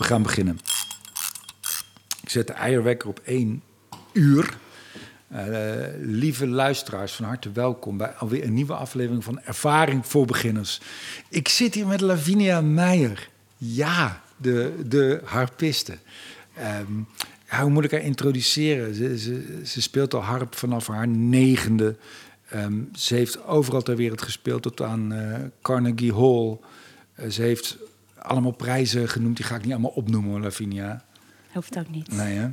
We gaan beginnen. Ik zet de eierwekker op één uur. Uh, lieve luisteraars, van harte welkom bij alweer een nieuwe aflevering van Ervaring voor Beginners. Ik zit hier met Lavinia Meijer. Ja, de, de harpiste. Ja, hoe moet ik haar introduceren? Ze, ze, speelt al harp vanaf haar negende. Um, ze heeft overal ter wereld gespeeld, tot aan uh, Carnegie Hall. Uh, ze heeft allemaal prijzen genoemd, die ga ik niet allemaal opnoemen, Lavinia. Hoeft ook niet. Nee, hè?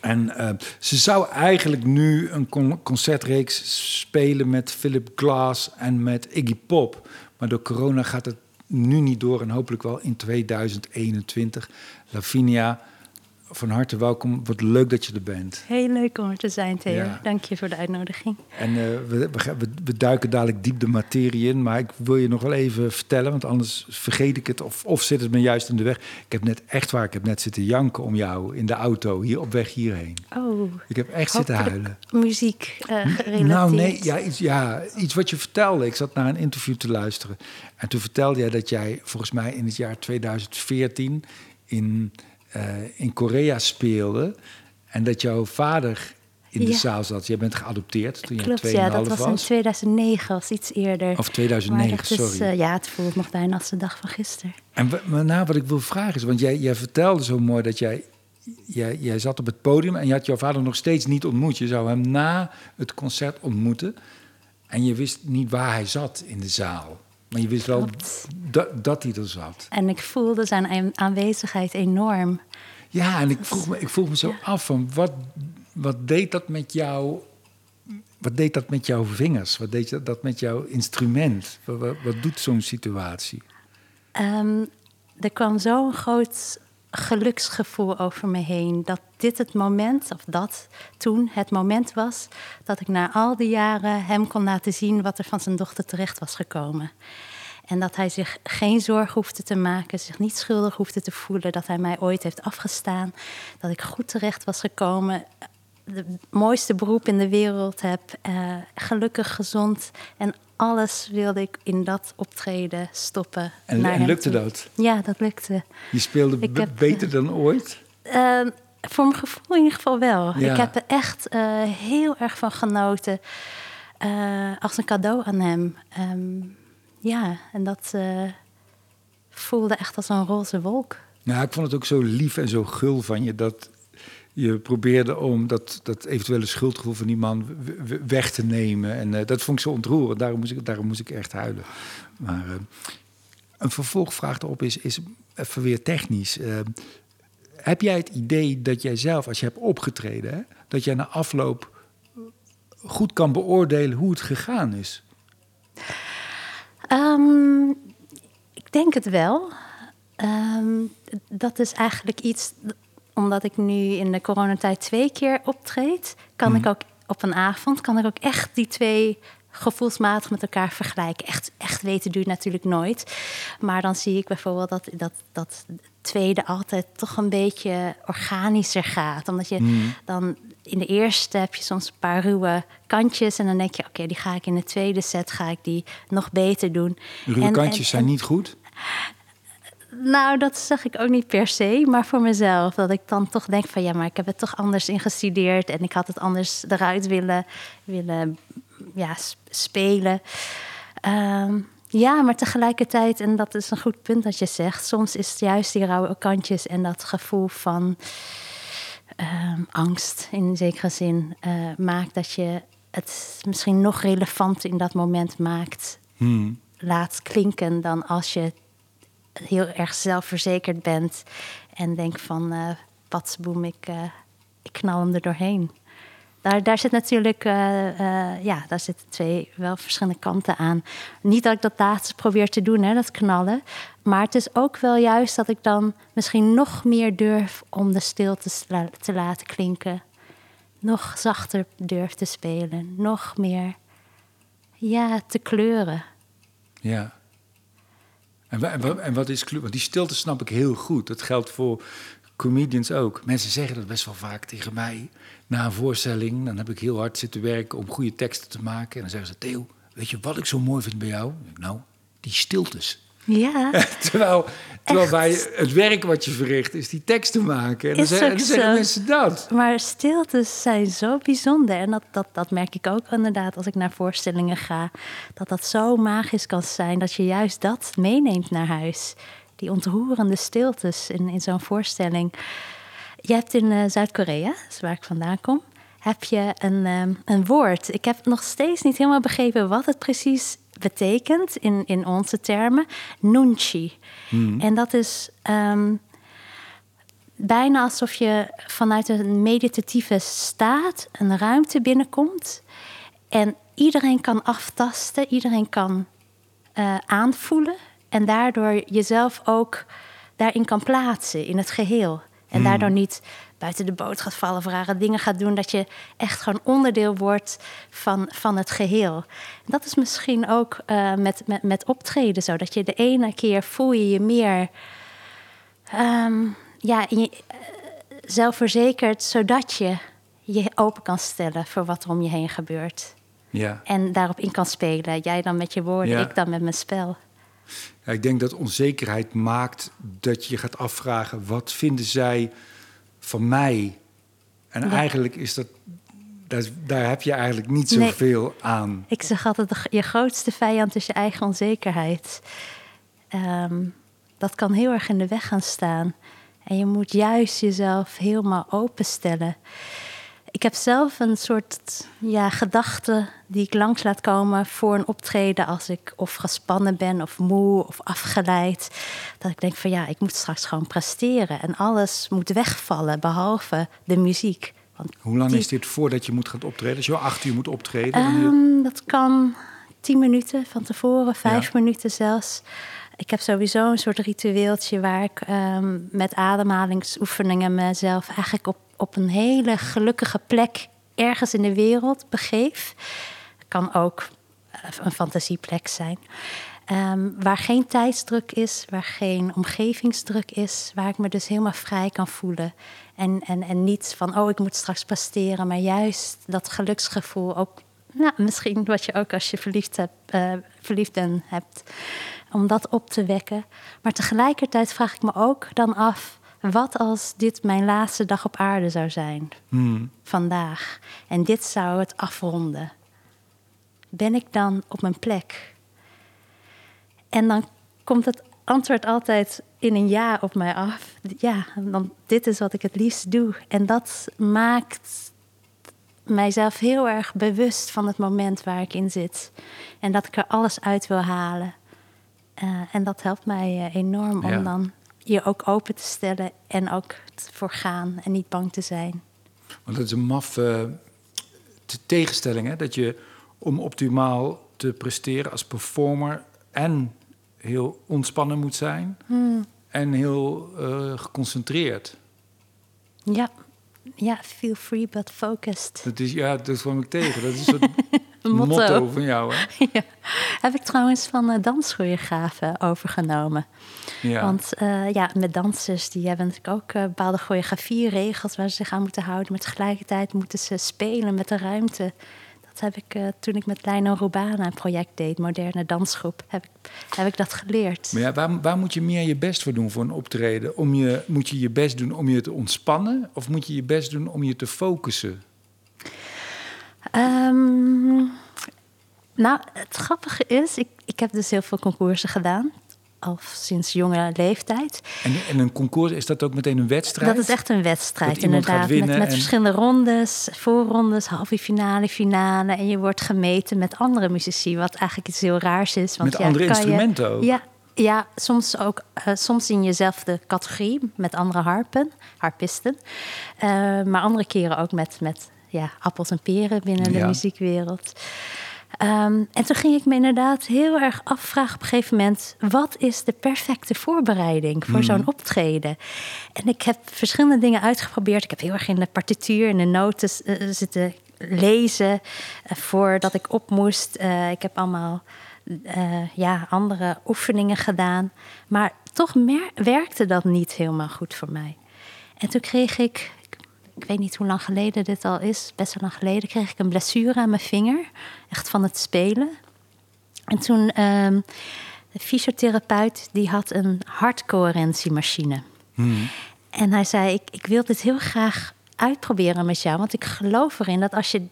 En uh, ze zou eigenlijk nu een con concertreeks spelen met Philip Glass en met Iggy Pop. Maar door corona gaat het nu niet door en hopelijk wel in 2021. Lavinia, van harte welkom. Wat leuk dat je er bent. Heel leuk om er te zijn, Theo. Ja. Dank je voor de uitnodiging. En uh, we, we, we, duiken dadelijk diep de materie in. Maar ik wil je nog wel even vertellen, want anders vergeet ik het. Of, of zit het me juist in de weg. Ik heb net echt waar, ik heb net zitten janken om jou in de auto, hier op weg hierheen. Oh. Ik heb echt zitten huilen. Muziek uh, gerelateerd. Nou nee, ja iets, ja, iets wat je vertelde. Ik zat naar een interview te luisteren. En toen vertelde jij dat jij volgens mij in het jaar 2014 in uh, in Korea speelde. En dat jouw vader in de zaal zat. Jij bent geadopteerd toen Klopt, je 2,5 ja, dat was, was. in 2009, was iets eerder. Of 2009, is, sorry. Uh, ja, het voelt nog bijna als de dag van gisteren. En maar nou, wat ik wil vragen is, want jij, jij vertelde zo mooi dat jij, jij, jij zat op het podium en je had jouw vader nog steeds niet ontmoet. Je zou hem na het concert ontmoeten en je wist niet waar hij zat in de zaal. Maar je wist wel dat, dat hij er zat. En ik voelde zijn aanwezigheid enorm. Ja, en ik vroeg me, ik vroeg me zo ja. af van wat, wat deed dat met jou? Wat deed dat met jouw vingers? Wat deed dat met jouw instrument? Wat, wat, wat doet zo'n situatie? Um, er kwam zo'n groot geluksgevoel over me heen. Dat dit het moment, of dat toen het moment was, dat ik na al die jaren hem kon laten zien wat er van zijn dochter terecht was gekomen. En dat hij zich geen zorgen hoefde te maken, zich niet schuldig hoefde te voelen dat hij mij ooit heeft afgestaan. Dat ik goed terecht was gekomen, het mooiste beroep in de wereld heb, uh, gelukkig, gezond. En alles wilde ik in dat optreden stoppen. En, lukte toe. dat? Ja, dat lukte. Je speelde Ik heb, beter dan ooit? Uh, voor mijn gevoel in ieder geval wel. Ja. Ik heb er echt uh, heel erg van genoten. Uh, als een cadeau aan hem. Um, ja, en dat voelde echt als een roze wolk. Nou, ik vond het ook zo lief en zo gul van je dat je probeerde om dat, dat eventuele schuldgevoel van die man weg te nemen. En uh, dat vond ik zo ontroerend. Daarom moest ik, daarom moest ik echt huilen. Maar uh, een vervolgvraag erop is, is even weer technisch. Uh, heb jij het idee dat jij zelf, als je hebt opgetreden, hè, dat jij na afloop goed kan beoordelen hoe het gegaan is? Um, ik denk het wel. Um, dat is eigenlijk iets, omdat ik nu in de coronatijd twee keer optreed, kan Mhm. mm. ik ook op een avond, kan ik ook echt die twee gevoelsmatig met elkaar vergelijken. Echt, echt weten je natuurlijk nooit. Maar dan zie ik bijvoorbeeld dat dat, dat tweede altijd toch een beetje organischer gaat. Omdat je Mm. dan in de eerste heb je soms een paar ruwe kantjes. En dan denk je, oké, okay, die ga ik in de tweede set ga ik die nog beter doen. Ruwe en, kantjes en, zijn niet goed? Nou, dat zeg ik ook niet per se, maar voor mezelf. Dat ik dan toch denk van ja, maar ik heb het toch anders ingestudeerd en ik had het anders eruit willen, willen ja, spelen. Um, ja, maar tegelijkertijd, en dat is een goed punt dat je zegt, soms is het juist die rauwe kantjes en dat gevoel van um, angst in zekere zin uh, maakt dat je het misschien nog relevanter in dat moment maakt, hmm. laat klinken dan als je heel erg zelfverzekerd bent en denk van uh, patsboem, ik, uh, ik knal hem er doorheen. Daar, daar zit natuurlijk, uh, ja, daar zitten twee wel verschillende kanten aan. Niet dat ik dat laatste probeer te doen, hè, dat knallen. Maar het is ook wel juist dat ik dan misschien nog meer durf om de stilte te laten klinken. Nog zachter durf te spelen. Nog meer, ja, te kleuren. Ja. En, en, wat is? Want die stilte snap ik heel goed. Dat geldt voor comedians ook. Mensen zeggen dat best wel vaak tegen mij. Na een voorstelling, dan heb ik heel hard zitten werken om goede teksten te maken. En dan zeggen ze, Theo, weet je wat ik zo mooi vind bij jou? Nou, die stiltes. Ja. terwijl terwijl bij het werk wat je verricht is die teksten maken. En dan Is zeggen, dan mensen dat. Maar stiltes zijn zo bijzonder. En dat, dat, dat merk ik ook inderdaad als ik naar voorstellingen ga. Dat dat zo magisch kan zijn dat je juist dat meeneemt naar huis. Die ontroerende stiltes in, in zo'n voorstelling. Je hebt in eh, Zuid-Korea, is waar ik vandaan kom, heb je een, ehm, een woord. Ik heb nog steeds niet helemaal begrepen wat het precies betekent in, in onze termen. Nunchi. En dat is ehm, bijna alsof je vanuit een meditatieve staat een ruimte binnenkomt. En iedereen kan aftasten, iedereen kan eh, aanvoelen. En daardoor jezelf ook daarin kan plaatsen in het geheel. En daardoor niet buiten de boot gaat vallen, of rare dingen gaat doen. Dat je echt gewoon onderdeel wordt van, van het geheel. En dat is misschien ook eh, met, met, met optreden zo. Dat je de ene keer voel je je meer Ehm, ja, je, eh, zelfverzekerd, zodat je je open kan stellen voor wat er om je heen gebeurt. Ja. En daarop in kan spelen. Jij dan met je woorden, Ja. ik dan met mijn spel. Ja, ik denk dat onzekerheid maakt dat je gaat afvragen... wat vinden zij van mij? En Ja. eigenlijk is dat... Daar, daar heb je eigenlijk niet Nee. zoveel aan. Ik zeg altijd, je grootste vijand is je eigen onzekerheid. Ehm, dat kan heel erg in de weg gaan staan. En je moet juist jezelf helemaal openstellen. Ik heb zelf een soort ja, gedachte die ik langs laat komen voor een optreden als ik of gespannen ben of moe of afgeleid. Dat ik denk van ja, ik moet straks gewoon presteren en alles moet wegvallen behalve de muziek. Want Hoe lang die- is dit voordat je moet gaan optreden? Als je acht uur moet optreden... Ehm, dat kan tien minuten van tevoren, vijf Ja. minuten zelfs. Ik heb sowieso een soort ritueeltje waar ik ehm, met ademhalingsoefeningen mezelf eigenlijk op, op een hele gelukkige plek ergens in de wereld begeef. Kan ook eh, een fantasieplek zijn. Ehm, waar geen tijdsdruk is, waar geen omgevingsdruk is, waar ik me dus helemaal vrij kan voelen. En, en, en niet van, oh, ik moet straks presteren, maar juist dat geluksgevoel ook, nou, misschien wat je ook als je verliefd, hebt, eh, verliefd bent hebt, om dat op te wekken. Maar tegelijkertijd vraag ik me ook dan af, wat als dit mijn laatste dag op aarde zou zijn, Hmm. vandaag, en dit zou het afronden? Ben ik dan op mijn plek? En dan komt het antwoord altijd in een ja op mij af. Ja, dan, dit is wat ik het liefst doe. En dat maakt mijzelf heel erg bewust van het moment waar ik in zit. En dat ik er alles uit wil halen. Eh, en dat helpt mij eh, enorm Ja. om dan je ook open te stellen en ook voor gaan en niet bang te zijn. Want dat is een maffe te- tegenstelling, hè? Dat je om optimaal te presteren als performer... en heel ontspannen moet zijn... en heel eh, geconcentreerd. Ja, ja, feel free but focused. Dat is, ja, dat kwam ik tegen. Dat is een soort motto. motto. van jou, hè? ja. Heb ik trouwens van uh, danschoreografen overgenomen. Ja. Want uh, ja, met dansers die hebben natuurlijk ook uh, bepaalde choreografieregels waar ze zich aan moeten houden. Maar tegelijkertijd moeten ze spelen met de ruimte. Dat heb ik uh, toen ik met Lino Rubana een project deed, moderne dansgroep, heb ik, heb ik dat geleerd. Maar ja, waar, waar moet je meer je best voor doen voor een optreden? Om je, moet je je best doen om je te ontspannen? Of moet je je best doen om je te focussen? Um, nou, het grappige is, ik, ik heb dus heel veel concoursen gedaan. Al sinds jonge leeftijd. En, en een concours, is dat ook meteen een wedstrijd? Dat is echt een wedstrijd, inderdaad. Met, met en... verschillende rondes, voorrondes, halve finale, finale. En je wordt gemeten met andere muzici, wat eigenlijk iets heel raars is. Want met ja, andere instrumenten je, ook? Ja, ja, soms ook uh, soms in jezelfde categorie met andere harpen, harpisten. Uh, maar andere keren ook met, met ja, appels en peren binnen de ja. muziekwereld. Um, en toen ging ik me inderdaad heel erg afvragen op een gegeven moment: wat is de perfecte voorbereiding voor mm. zo'n optreden? En ik heb verschillende dingen uitgeprobeerd. Ik heb heel erg in de partituur en de noten uh, zitten lezen uh, voordat ik op moest. Uh, ik heb allemaal ja, andere oefeningen gedaan. Maar toch werkte dat niet helemaal goed voor mij. En toen kreeg ik, ik weet niet hoe lang geleden dit al is, best wel lang geleden, kreeg ik een blessure aan mijn vinger. Echt van het spelen. En toen um, de fysiotherapeut die had een hartcoherentiemachine. En hij zei, ik, ik wil dit heel graag uitproberen met jou. Want ik geloof erin dat als je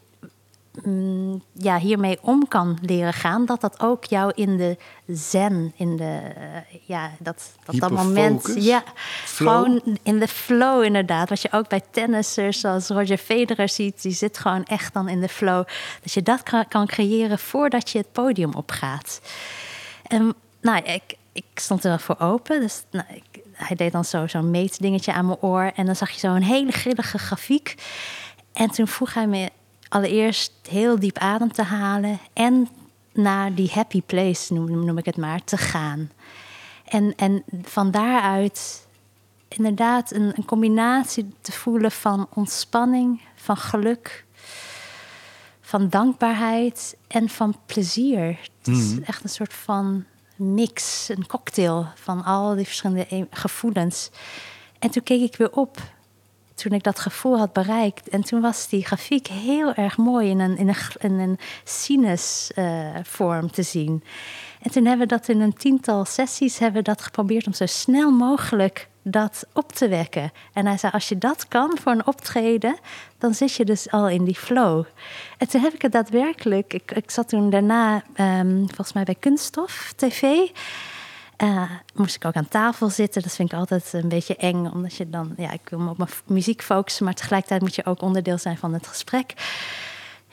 mm, ja, hiermee om kan leren gaan... dat dat ook jou in de zen, in de... eh, ja, dat, dat, dat moment... Ja, Flow? gewoon in de flow inderdaad. Wat je ook bij tennissers zoals Roger Federer ziet... die zit gewoon echt dan in de flow. Dat je dat kan, creëren voordat je het podium opgaat. En nou, ik, ik stond er wel voor open. Dus nou, ik, hij deed dan zo- zo'n meetdingetje aan mijn oor. En dan zag je zo een hele grillige grafiek. En toen vroeg hij me allereerst heel diep adem te halen. En naar die happy place, noem, noem ik het maar, te gaan. En, en van daaruit inderdaad een, een combinatie te voelen van ontspanning, van geluk, van dankbaarheid en van plezier. Het is echt een soort van mix, een cocktail van al die verschillende e- gevoelens. En toen keek ik weer op toen ik dat gevoel had bereikt. En toen was die grafiek heel erg mooi in een, in een, in een sinusvorm te zien. En toen hebben we dat in een tiental sessies hebben we dat geprobeerd om zo snel mogelijk dat op te wekken. En hij zei, als je dat kan voor een optreden, dan zit je dus al in die flow. En toen heb ik het daadwerkelijk... Ik, ik zat toen daarna, ehm, volgens mij bij Kunststof TV... Eh, moest ik ook aan tafel zitten. Dat vind ik altijd een beetje eng, omdat je dan, ja, ik wil me op mijn muziek focussen, maar tegelijkertijd moet je ook onderdeel zijn van het gesprek.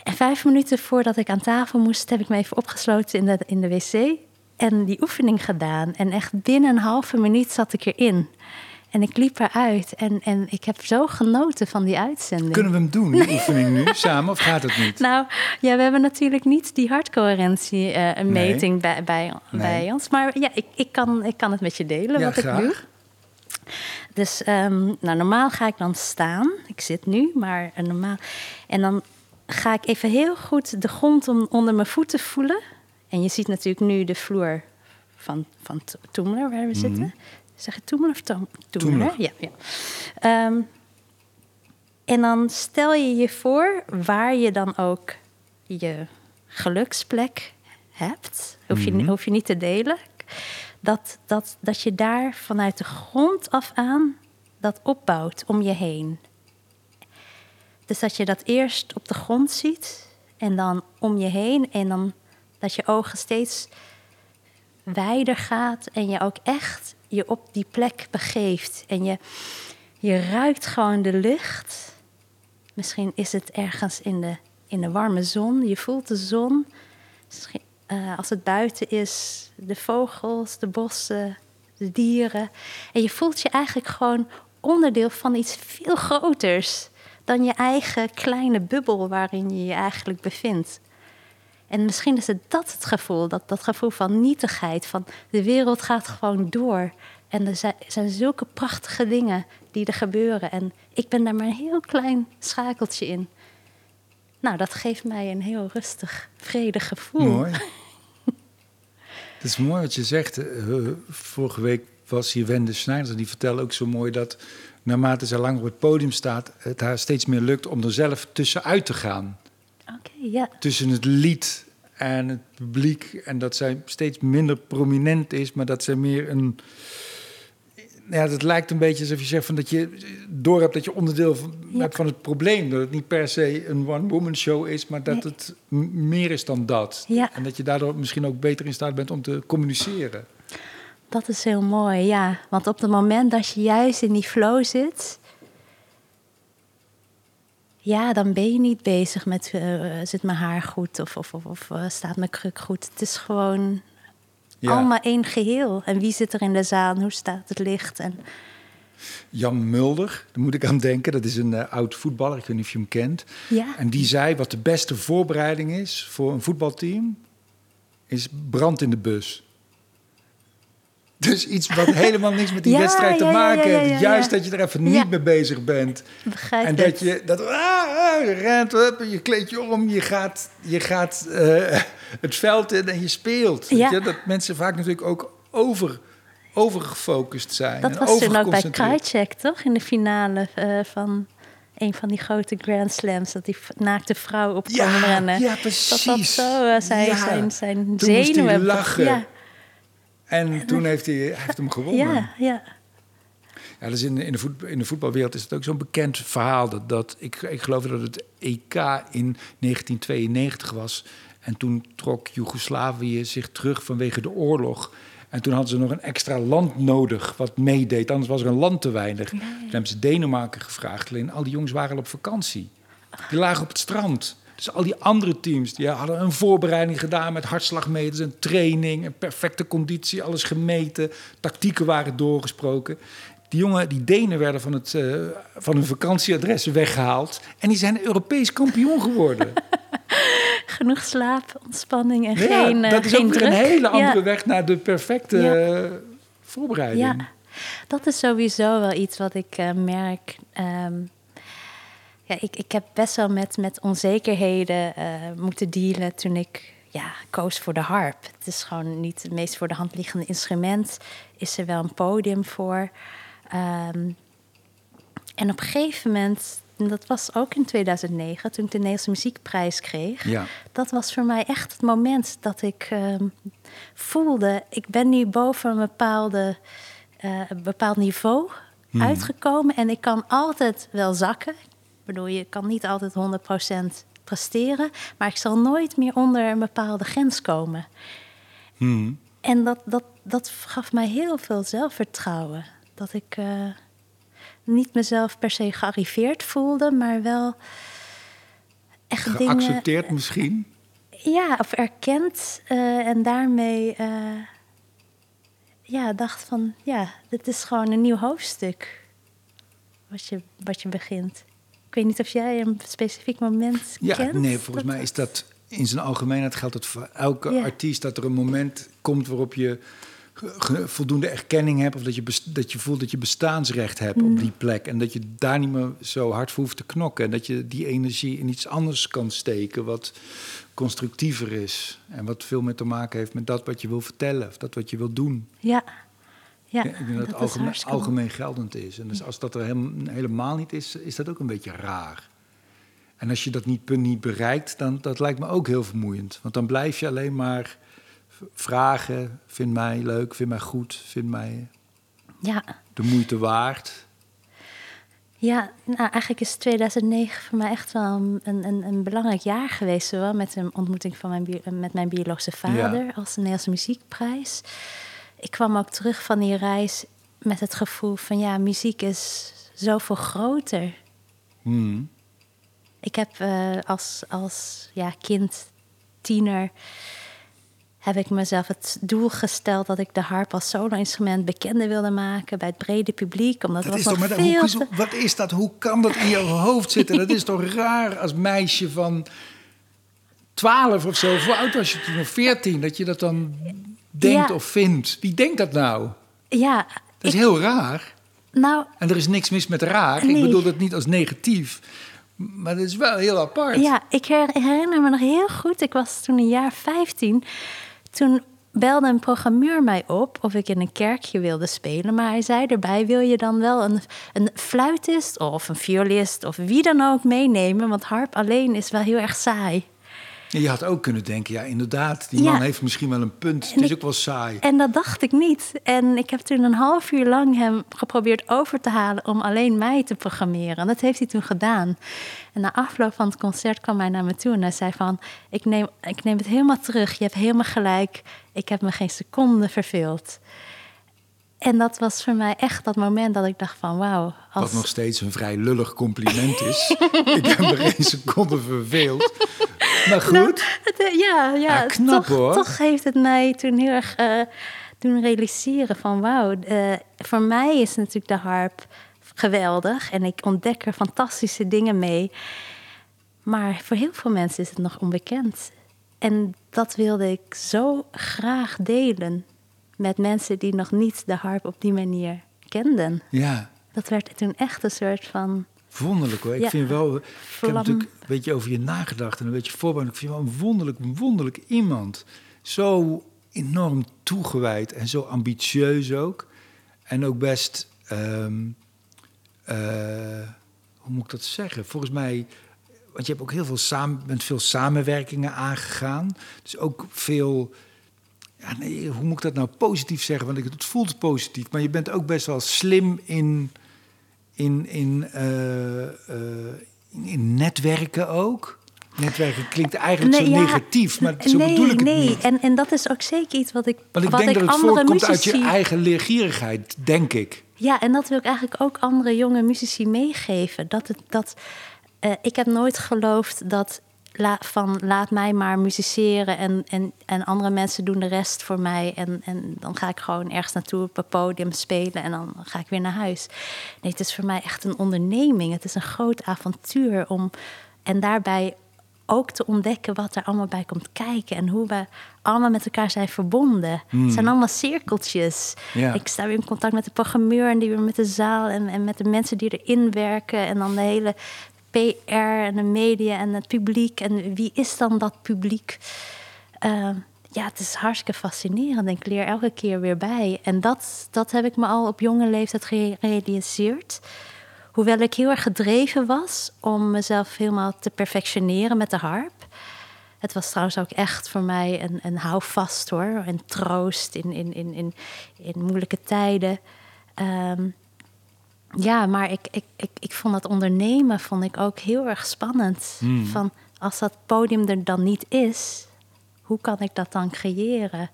En vijf minuten voordat ik aan tafel moest, heb ik me even opgesloten in de, in de wc en die oefening gedaan. En echt binnen een halve minuut zat ik erin. En ik liep eruit en, en ik heb zo genoten van die uitzending. Kunnen we hem doen, die oefening nu, samen, of gaat het niet? Nou, ja, we hebben natuurlijk niet die hartcoherentie eh, meting bij, bij, Nee. bij ons. Maar ja, ik, ik, kan, ik kan het met je delen Ja, wat ik graag. doe. Dus ehm, nou, normaal ga ik dan staan. Ik zit nu, maar eh, normaal. En dan ga ik even heel goed de grond om, onder mijn voeten voelen. En je ziet natuurlijk nu de vloer van, van To- Toemler, waar we zitten. Zeg je Toemler of? Mhm. Toemler. Ja, ja. Ehm, en dan stel je je voor waar je dan ook je geluksplek hebt. Hoef je, hoef je niet te delen. Dat, dat, dat je daar vanuit de grond af aan dat opbouwt om je heen. Dus dat je dat eerst op de grond ziet en dan om je heen. En dan dat je ogen steeds wijder gaat en je ook echt je op die plek begeeft. En je, je ruikt gewoon de lucht. Misschien is het ergens in de, in de warme zon. Je voelt de zon. Eh, als het buiten is, de vogels, de bossen, de dieren. En je voelt je eigenlijk gewoon onderdeel van iets veel groters dan je eigen kleine bubbel waarin je je eigenlijk bevindt. En misschien is het dat het gevoel, dat, dat gevoel van nietigheid, van de wereld gaat gewoon door. En er zijn, zulke prachtige dingen die er gebeuren. En ik ben daar maar een heel klein schakeltje in. Nou, dat geeft mij een heel rustig, vredig gevoel. Mooi. Het is mooi wat je zegt. Eh, vorige week was hier Wende Snijders en die vertelde ook zo mooi dat naarmate zij langer op het podium staat, het haar steeds meer lukt om er zelf tussenuit te gaan. Tussen het lied en het publiek. En dat zij steeds minder prominent is, maar dat zij meer een. Ja, het lijkt een beetje alsof je zegt van dat je door hebt dat je onderdeel van, Ja. bent van het probleem. Dat het niet per se een one-woman show is, maar dat Nee. het meer is dan dat. Ja. En dat je daardoor misschien ook beter in staat bent om te communiceren. Dat is heel mooi, ja. Want op het moment dat je juist in die flow zit... Ja, dan ben je niet bezig met... eh, zit mijn haar goed of, of, of, of eh, staat mijn kruk goed. Het is gewoon Ja. allemaal één geheel. En wie zit er in de zaal? en Hoe staat het licht? En, Jan Mulder, daar moet ik aan denken. Dat is een eh, oud voetballer, ik weet niet of je hem kent. ja, En die zei wat de beste voorbereiding is voor een voetbalteam, is brand in de bus. Dus iets wat helemaal niks met die Ja, wedstrijd te ja, maken heeft. ja, Juist dat je er even niet mee bezig bent. begrijp en het. dat je, dat, ah, ah, je rent op, en je kleed je om, je gaat, je gaat eh, het veld in en je speelt. Je? Dat mensen vaak natuurlijk ook over, overgefocust zijn. Dat en was toen ook bij. Krajcek, toch? In de finale eh, van een van die grote Grand Slams. Dat die naakte vrouw op kwam Ja, rennen. ja, Dat dat precies. zo eh, zijn, Ja. zijn, zijn Toen zenuwen... lachen. Ja. En toen heeft hij, hij heeft hem gewonnen. Ja, ja. Ja, dus in, de- in, de voet, in de voetbalwereld is het ook zo'n bekend verhaal. Dat, dat ik, ik geloof dat het EK in 1992 was. En toen trok Joegoslavië zich terug vanwege de oorlog. En toen hadden ze nog een extra land nodig wat meedeed. Anders was er een land te weinig. Toen hebben ze Denemarken gevraagd. Alleen al die jongens waren al op vakantie. Die lagen op het strand. Dus al die andere teams die hadden een voorbereiding gedaan met hartslagmeters en training en perfecte conditie, alles gemeten, tactieken waren doorgesproken. Die jongen, die Denen werden van, het, eh, van hun vakantieadres weggehaald en die zijn Europees kampioen geworden. Genoeg slaap, ontspanning en Ja, geen, eh, dat is geen ook weer druk. een hele andere Ja. weg naar de perfecte Ja. eh, voorbereiding. Ja, dat is sowieso wel iets wat ik merk. Ehm, ja, ik, ik heb best wel met, met onzekerheden eh, moeten dealen toen ik ja, koos voor de harp. Het is gewoon niet het meest voor de hand liggende instrument. Is er wel een podium voor. Ehm, en op een gegeven moment, en dat was ook in 2009, toen ik de Nederlandse Muziekprijs kreeg. Ja. Dat was voor mij echt het moment dat ik ehm, voelde, ik ben nu boven een bepaalde, eh, een bepaald niveau uitgekomen. En ik kan altijd wel zakken. Ik bedoel, je kan niet altijd 100% presteren. Maar ik zal nooit meer onder een bepaalde grens komen. Hmm. En dat, dat, dat gaf mij heel veel zelfvertrouwen. Dat ik eh, niet mezelf per se gearriveerd voelde, maar wel echt dingen... Geaccepteerd misschien. Ja, of erkend eh, en daarmee eh, ja, dacht van, ja, dit is gewoon een nieuw hoofdstuk wat je, wat je begint. Ik weet niet of jij een specifiek moment Ja, kent. nee, volgens dat mij is dat in zijn algemeenheid geldt het voor elke Ja. artiest dat er een moment komt waarop je voldoende erkenning hebt of dat je, dat je voelt dat je bestaansrecht hebt Mm. op die plek en dat je daar niet meer zo hard voor hoeft te knokken en dat je die energie in iets anders kan steken wat constructiever is en wat veel meer te maken heeft met dat wat je wil vertellen of dat wat je wil doen. Ja, ja ik denk dat het algemeen, algemeen geldend is. En dus als dat er helem- helemaal niet is, is dat ook een beetje raar. En als je dat niet, punt niet bereikt, dan dat lijkt me ook heel vermoeiend. Want dan blijf je alleen maar vragen, vind mij leuk, vind mij goed, vind mij Ja, de moeite waard. ja nou, eigenlijk is 2009 voor mij echt wel een, een, een belangrijk jaar geweest. Zowel met een ontmoeting van mijn, met mijn biologische vader als de Nederlandse Muziekprijs. Ik kwam ook terug van die reis met het gevoel van ja, muziek is zoveel groter. Hmm. Ik heb eh, als, als ja, kind, tiener, heb ik mezelf het doel gesteld dat ik de harp als solo-instrument bekender wilde maken bij het brede publiek. Omdat Dat is was toch, nog hoe, veel te- wat is dat? Hoe kan dat in je hoofd zitten? Dat is toch raar als meisje van 12 of zo. Hoe oud was je toen? Of 14? Dat je dat dan denkt Ja. of vindt. Wie denkt dat nou? Ja, Dat is ik- heel raar. nou, En er is niks mis met raar. Ik bedoel dat niet als negatief. Maar dat is wel heel apart. Ja, ik her- herinner me nog heel goed. Ik was toen een jaar 15. Toen belde een programmeur mij op of ik in een kerkje wilde spelen. Maar hij zei erbij, wil je dan wel een, een fluitist of een violist of wie dan ook meenemen? Want harp alleen is wel heel erg saai. Je had ook kunnen denken, ja inderdaad, die Ja. man heeft misschien wel een punt. En Het is ik- ook wel saai. En dat dacht ik niet. En ik heb toen een half uur lang hem geprobeerd over te halen om alleen mij te programmeren. En dat heeft hij toen gedaan. En na afloop van het concert kwam hij naar me toe en hij zei van... Ik neem, ik neem het helemaal terug, je hebt helemaal gelijk. Ik heb me geen seconde verveeld. En dat was voor mij echt dat moment dat ik dacht van wauw. Wat Als... nog steeds een vrij lullig compliment is. ik heb me geen seconde verveeld. Maar goed, Het, eh, ja, ja, Ja, knap, toch, hoor. toch heeft het mij toen heel erg eh, doen realiseren van wauw. eh, voor mij is natuurlijk de harp geweldig en ik ontdek er fantastische dingen mee. Maar voor heel veel mensen is het nog onbekend. En dat wilde ik zo graag delen met mensen die nog niet de harp op die manier kenden. ja, Dat werd toen echt een soort van wonderlijk hoor. Ik Ja, vind wel, ik heb vlam. natuurlijk een beetje over je nagedacht en een beetje voorbereid. Ik vind je wel een wonderlijk, wonderlijk iemand. Zo enorm toegewijd en zo ambitieus ook. En ook best, ehm, eh, hoe moet ik dat zeggen? Volgens mij, want je hebt ook heel veel samen, bent veel samenwerkingen aangegaan. Dus ook veel Ja, nee, hoe moet ik dat nou positief zeggen? Want ik, het voelt positief, maar je bent ook best wel slim in, in, in, eh, eh, in, netwerken ook. Netwerken klinkt eigenlijk Nee, zo ja, negatief, maar zo nee, bedoel ik het nee. niet. En, en dat is ook zeker iets wat ik, Want ik wat denk ik dat het voortkomt uit je eigen leergierigheid, denk ik. Ja, en dat wil ik eigenlijk ook andere jonge muzici meegeven. Dat het, dat, eh, ik heb nooit geloofd dat la- van laat mij maar musiceren en, en, en andere mensen doen de rest voor mij. En, en dan ga ik gewoon ergens naartoe op het podium spelen en dan ga ik weer naar huis. Nee, het is voor mij echt een onderneming. Het is een groot avontuur om en daarbij ook te ontdekken wat er allemaal bij komt kijken en hoe we allemaal met elkaar zijn verbonden. Het zijn allemaal cirkeltjes. Ik sta weer in contact met de programmeur en die weer met de zaal en, en met de mensen die erin werken en dan de hele PR en de media en het publiek en wie is dan dat publiek? Eh, ja, het is hartstikke fascinerend. en Ik leer elke keer weer bij. En dat, dat heb ik me al op jonge leeftijd gerealiseerd. Hoewel ik heel erg gedreven was om mezelf helemaal te perfectioneren met de harp. Het was trouwens ook echt voor mij een, een houvast hoor. En troost in, in, in, in, in moeilijke tijden. Ehm, ja, maar ik, ik, ik, ik vond dat ondernemen vond ik ook heel erg spannend. Van als dat podium er dan niet is, hoe kan ik dat dan creëren?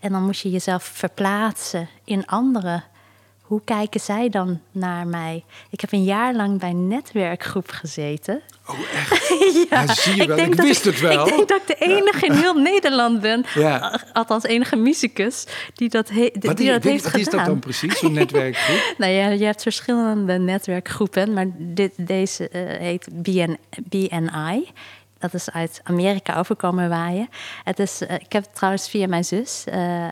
En dan moet je jezelf verplaatsen in anderen. Hoe kijken zij dan naar mij? Ik heb een jaar lang bij een netwerkgroep gezeten. Oh, echt? Ja, zie je wel. Ik wist het wel. Ik denk dat ik de enige in heel Nederland ben, Ja. althans enige muzikus, die dat, he- die Wat, dat is- heeft wat gedaan. is dat dan precies, zo'n netwerkgroep? Nou ja, je hebt verschillende netwerkgroepen, maar dit, deze eh, heet BN, BNI. Dat is uit Amerika overkomen waaien. Het is, eh, ik heb het trouwens via mijn zus, eh,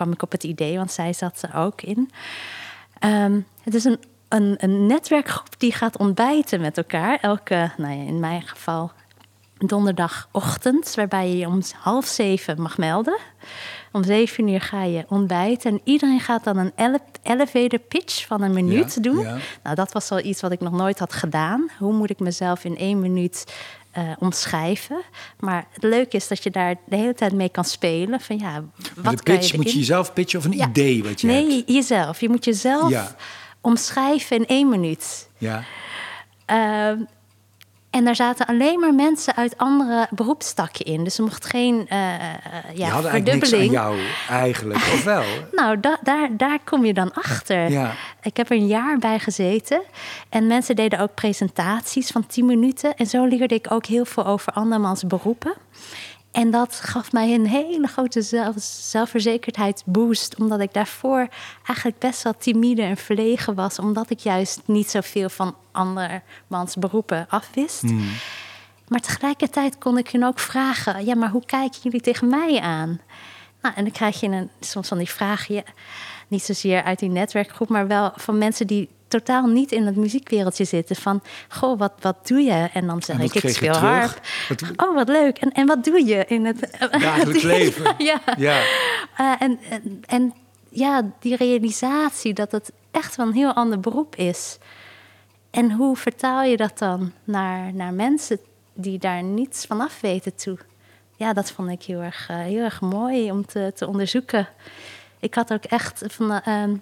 kwam ik op het idee, want zij zat er ook in. Ehm, het is een, een, een netwerkgroep die gaat ontbijten met elkaar. Elke, nou ja, in mijn geval donderdagochtend, waarbij je je om half zeven mag melden. Om zeven uur ga je ontbijten en iedereen gaat dan een ele- elevator pitch van een minuut Ja, doen. ja. Nou, dat was al iets wat ik nog nooit had gedaan. Hoe moet ik mezelf in één minuut eh, omschrijven? Maar het leuke is dat je daar de hele tijd mee kan spelen. Van ja, wat de pitch, je moet je jezelf pitchen of een Ja. idee wat je nee, hebt? jezelf. Je moet jezelf Ja. omschrijven in één minuut. Ja. Ehm, en daar zaten alleen maar mensen uit andere beroepstakken in. Dus er mocht geen Je ja, had eigenlijk niks aan jou, eigenlijk. Of wel? Nou, da- daar, daar kom je dan achter. Ja. Ik heb er een jaar bij gezeten. En mensen deden ook presentaties van 10 minuten. En zo leerde ik ook heel veel over andermans beroepen. En dat gaf mij een hele grote zelf, zelfverzekerdheid boost. Omdat ik daarvoor eigenlijk best wel timide en verlegen was. Omdat ik juist niet zoveel van andermans beroepen afwist. Maar tegelijkertijd kon ik hun ook vragen: ja, maar hoe kijken jullie tegen mij aan? Nou, en dan krijg je een, soms van die vragen, ja, niet zozeer uit die netwerkgroep, maar wel van mensen die totaal niet in het muziekwereldje zitten. Van, goh, wat, wat doe je? En dan zeg En ik, ik speel harp. Wat- Oh, wat leuk. En, en wat doe je in het Dagelijks leven. ja. Ja. Eh, en, en, en ja, die realisatie dat het echt wel een heel ander beroep is. En hoe vertaal je dat dan naar, naar mensen die daar niets van af weten toe? Ja, dat vond ik heel erg, eh, heel erg mooi om te, te onderzoeken. Ik had ook echt van, eh, ehm,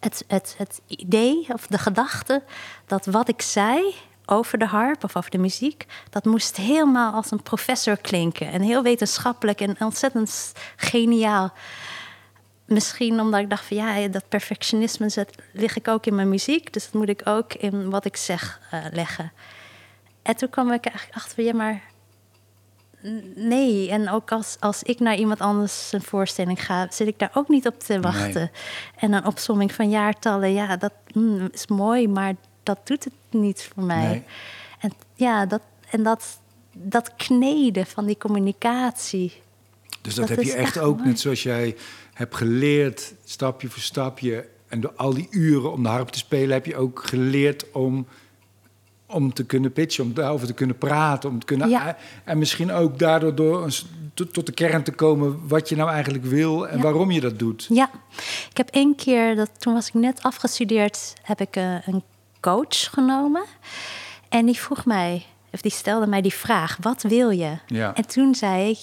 het, het, het idee of de gedachte dat wat ik zei over de harp of over de muziek, dat moest helemaal als een professor klinken. En heel wetenschappelijk en ontzettend geniaal. Misschien omdat ik dacht van ja, dat perfectionisme zet, lig ik ook in mijn muziek. Dus dat moet ik ook in wat ik zeg eh, leggen. En toen kwam ik eigenlijk achter ja, maar nee. En ook als, als ik naar iemand anders een voorstelling ga, zit ik daar ook niet op te wachten. En een opsomming van jaartallen, ja, dat mm, is mooi, maar dat doet het niet voor mij. Nee. En ja, dat, en dat, dat kneden van die communicatie. Dus dat, Dat heb je echt echt ook, mooi. net zoals jij hebt geleerd, stapje voor stapje. En door al die uren om de harp te spelen, heb je ook geleerd om, om te kunnen pitchen, om daarover te kunnen praten. Om te kunnen, Ja. En misschien ook daardoor door tot, de kern te komen wat je nou eigenlijk wil en Ja. waarom je dat doet. Ja, ik heb één keer, dat, toen was ik net afgestudeerd, heb ik eh, een coach genomen. En die vroeg mij, of die stelde mij die vraag, wat wil je? Ja. En toen zei ik,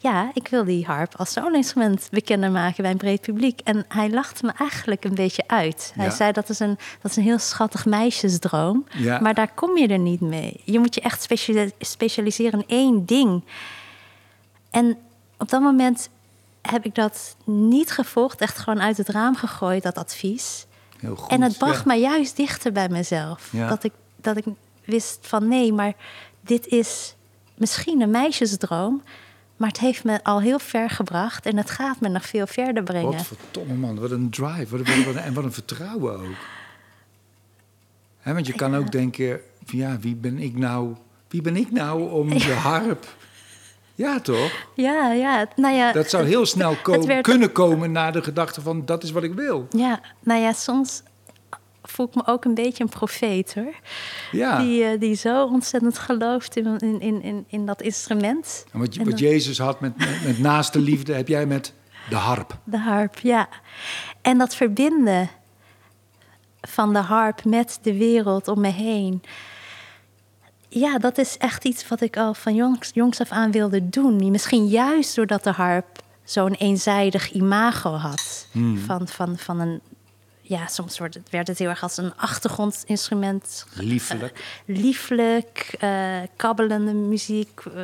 ja, ik wil die harp als solo-instrument bekender maken bij een breed publiek. En hij lachte me eigenlijk een beetje uit. Hij Ja. zei dat is, een, dat is een heel schattig meisjesdroom. Ja. Maar daar kom je er niet mee. Je moet je echt specia- specialiseren in één ding. En op dat moment heb ik dat niet gevolgd. Echt gewoon uit het raam gegooid, dat advies. Heel goed. En het bracht ja. mij juist dichter bij mezelf. Ja. Dat, ik, dat ik wist van nee, maar dit is misschien een meisjesdroom. Maar het heeft me al heel ver gebracht en het gaat me nog veel verder brengen. Wat verdomme man, wat een drive. Wat, wat, wat- en wat een vertrouwen ook. Want je kan ook denken, van, ja, wie ben ik nou, wie ben ik nou om de harp... Ja, toch? Ja, ja, nou ja. Dat zou heel snel ko- het werd- kunnen komen naar de gedachte van, dat is wat ik wil. Ja, nou ja, soms voel ik me ook een beetje een profeet hoor. Ja. Die, eh, die zo ontzettend gelooft in, in, in, in, dat instrument. En wat, je- En wat Jezus had met, met, met naaste liefde, heb jij met de harp. De harp, ja. En dat verbinden van de harp met de wereld om me heen. Ja, dat is echt iets wat ik al van jongs, jongs af aan wilde doen. Misschien juist doordat de harp zo'n eenzijdig imago had. Van, van, van een, ja, soms het, werd het heel erg als een achtergrondinstrument Liefelijk. lieflijk, eh, kabbelende muziek, eh,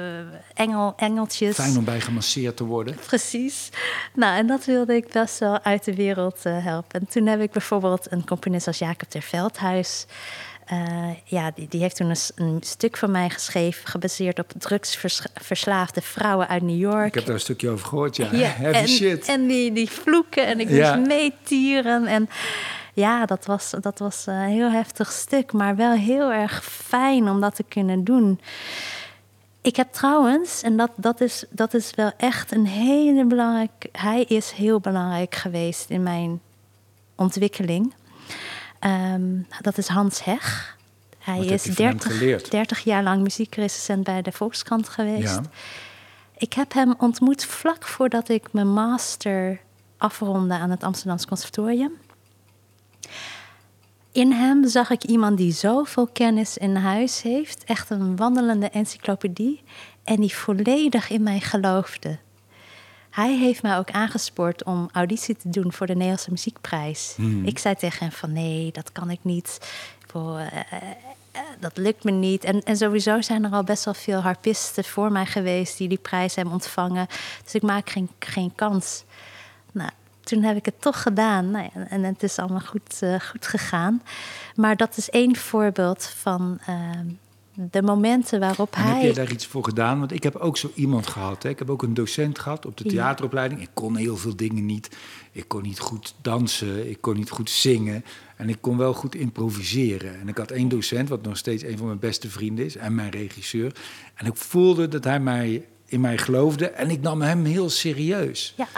engel, engeltjes. Fijn om bij gemasseerd te worden. Precies. Nou, en dat wilde ik best wel uit de wereld eh, helpen. En toen heb ik bijvoorbeeld een componist als Jacob ter Veldhuis. Eh, ja, die, die heeft toen een, een stuk van mij geschreven, gebaseerd op drugsverslaafde vrouwen uit New York. Ik heb daar een stukje over gehoord, ja. Ja, Heavy en, shit. En die, die vloeken en ik Ja. moest meetieren. En ja, dat was, dat was een heel heftig stuk, maar wel heel erg fijn om dat te kunnen doen. Ik heb trouwens, en dat, dat, is, dat is wel echt een hele belangrijk... Hij is heel belangrijk geweest in mijn ontwikkeling. Ehm, dat is Hans Heg. Hij Wat is je van hem 30, geleerd? 30 jaar lang muziekrecensent bij de Volkskrant geweest. Ja. Ik heb hem ontmoet vlak voordat ik mijn master afronde aan het Amsterdamse Conservatorium. In hem zag ik iemand die zoveel kennis in huis heeft, echt een wandelende encyclopedie, en die volledig in mij geloofde. Hij heeft mij ook aangespoord om auditie te doen voor de Nederlandse Muziekprijs. Ik zei tegen hem van nee, dat kan ik niet. Wil, eh, eh, eh, dat lukt me niet. En, en sowieso zijn er al best wel veel harpisten voor mij geweest die die prijs hebben ontvangen. Dus ik maak geen, geen kans. Nou, toen heb ik het toch gedaan. Nou ja, en het is allemaal goed, goed gegaan. Maar dat is één voorbeeld van ehm, de momenten waarop En hij. heb je daar iets voor gedaan? Want ik heb ook zo iemand gehad. Hè? Ik heb ook een docent gehad op de theateropleiding. Ik kon heel veel dingen niet. Ik kon niet goed dansen. Ik kon niet goed zingen. En ik kon wel goed improviseren. En ik had één docent, wat nog steeds een van mijn beste vrienden is. En mijn regisseur. En ik voelde dat hij mij, in mij geloofde. En ik nam hem heel serieus. Ja,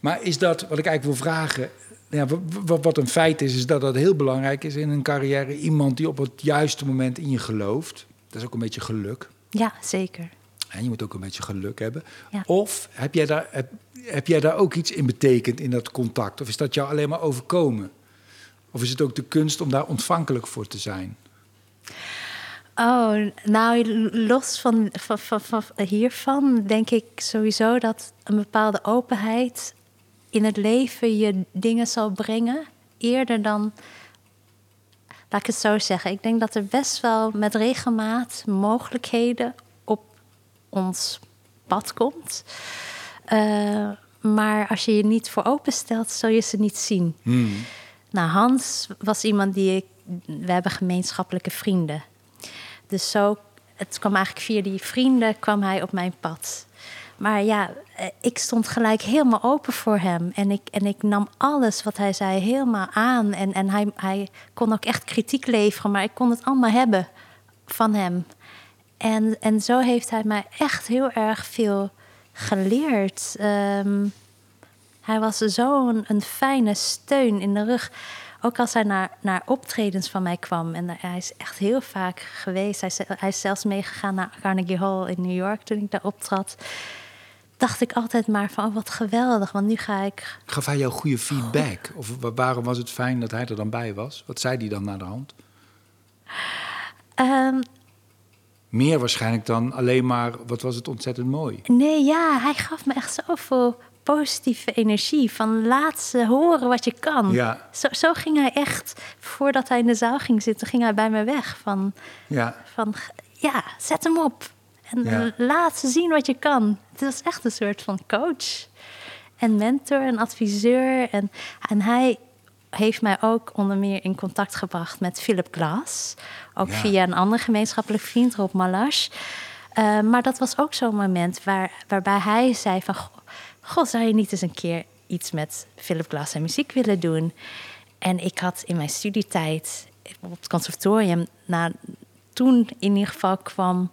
Maar is dat, wat ik eigenlijk wil vragen... Ja, wat een feit is, is dat dat heel belangrijk is in een carrière. Iemand die op het juiste moment in je gelooft. Dat is ook een beetje geluk. ja zeker. En je moet ook een beetje geluk hebben. Ja. Of heb jij, daar, heb, heb jij daar ook iets in betekend in dat contact? Of is dat jou alleen maar overkomen? Of is het ook de kunst om daar ontvankelijk voor te zijn? Oh, nou, los van, van, van, van hiervan denk ik sowieso dat een bepaalde openheid in het leven je dingen zal brengen. Eerder dan, laat ik het zo zeggen. Ik denk dat er best wel met regelmaat mogelijkheden op ons pad komt. Eh, maar als je je niet voor openstelt, zul je ze niet zien. Nou, Hans was iemand die ik. We hebben gemeenschappelijke vrienden. Dus zo, het kwam eigenlijk via die vrienden kwam hij op mijn pad. Maar ja, eh, ik stond gelijk helemaal open voor hem. En ik, en ik nam alles wat hij zei helemaal aan. En, en hij, hij kon ook echt kritiek leveren, maar ik kon het allemaal hebben van hem. En, en zo heeft hij mij echt heel erg veel geleerd. Ehm, hij was zo'n een fijne steun in de rug. Ook als hij naar, naar optredens van mij kwam. En hij is echt heel vaak geweest. Hij, hij is zelfs meegegaan naar Carnegie Hall in New York toen ik daar optrad. Dacht ik altijd maar van, oh, wat geweldig. Want nu ga ik... Gaf hij jou goede feedback? Of wa- waarom was het fijn dat hij er dan bij was? Wat zei hij dan naar de hand? Ehm, Meer waarschijnlijk dan alleen maar, wat was het ontzettend mooi. Nee, ja, hij gaf me echt zoveel positieve energie. Van laat ze horen wat je kan. Ja. Zo, zo ging hij echt, voordat hij in de zaal ging zitten, ging hij bij me weg. Van, Ja, van ja, zet hem op. En Ja. laat ze zien wat je kan. Het was echt een soort van coach. En mentor en adviseur. En, en hij heeft mij ook onder meer in contact gebracht met Philip Glass. Ook Ja. via een andere gemeenschappelijk vriend, Rob Malash. Eh, maar dat was ook zo'n moment waar, waarbij hij zei van... "Goh, Goh, zou je niet eens een keer iets met Philip Glass en muziek willen doen? En ik had in mijn studietijd op het conservatorium... Na, toen in ieder geval kwam,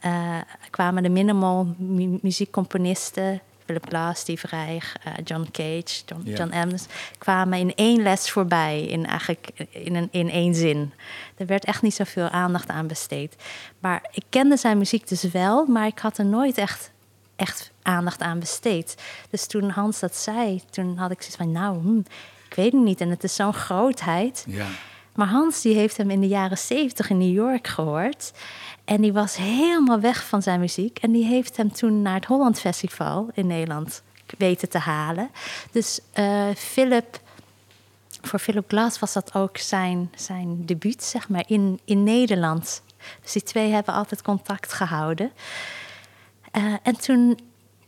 eh, kwamen de minimal mu- muziekcomponisten... Philip Glass, Steve Reich, eh, John Cage, John. John Adams... kwamen in één les voorbij, in, eigenlijk in, een, in één zin. Er werd echt niet zoveel aandacht aan besteed. Maar ik kende zijn muziek dus wel, maar ik had er nooit echt, echt aandacht aan besteed. Dus toen Hans dat zei, toen had ik zoiets van... nou, hm, ik weet het niet en het is zo'n grootheid... ja. Maar Hans die heeft hem in de jaren zeventig in New York gehoord. En die was helemaal weg van zijn muziek. En die heeft hem toen naar het Holland Festival in Nederland weten te halen. Dus eh Philip, voor Philip Glass was dat ook zijn, zijn debuut, zeg maar, in, in Nederland. Dus die twee hebben altijd contact gehouden. Eh, en toen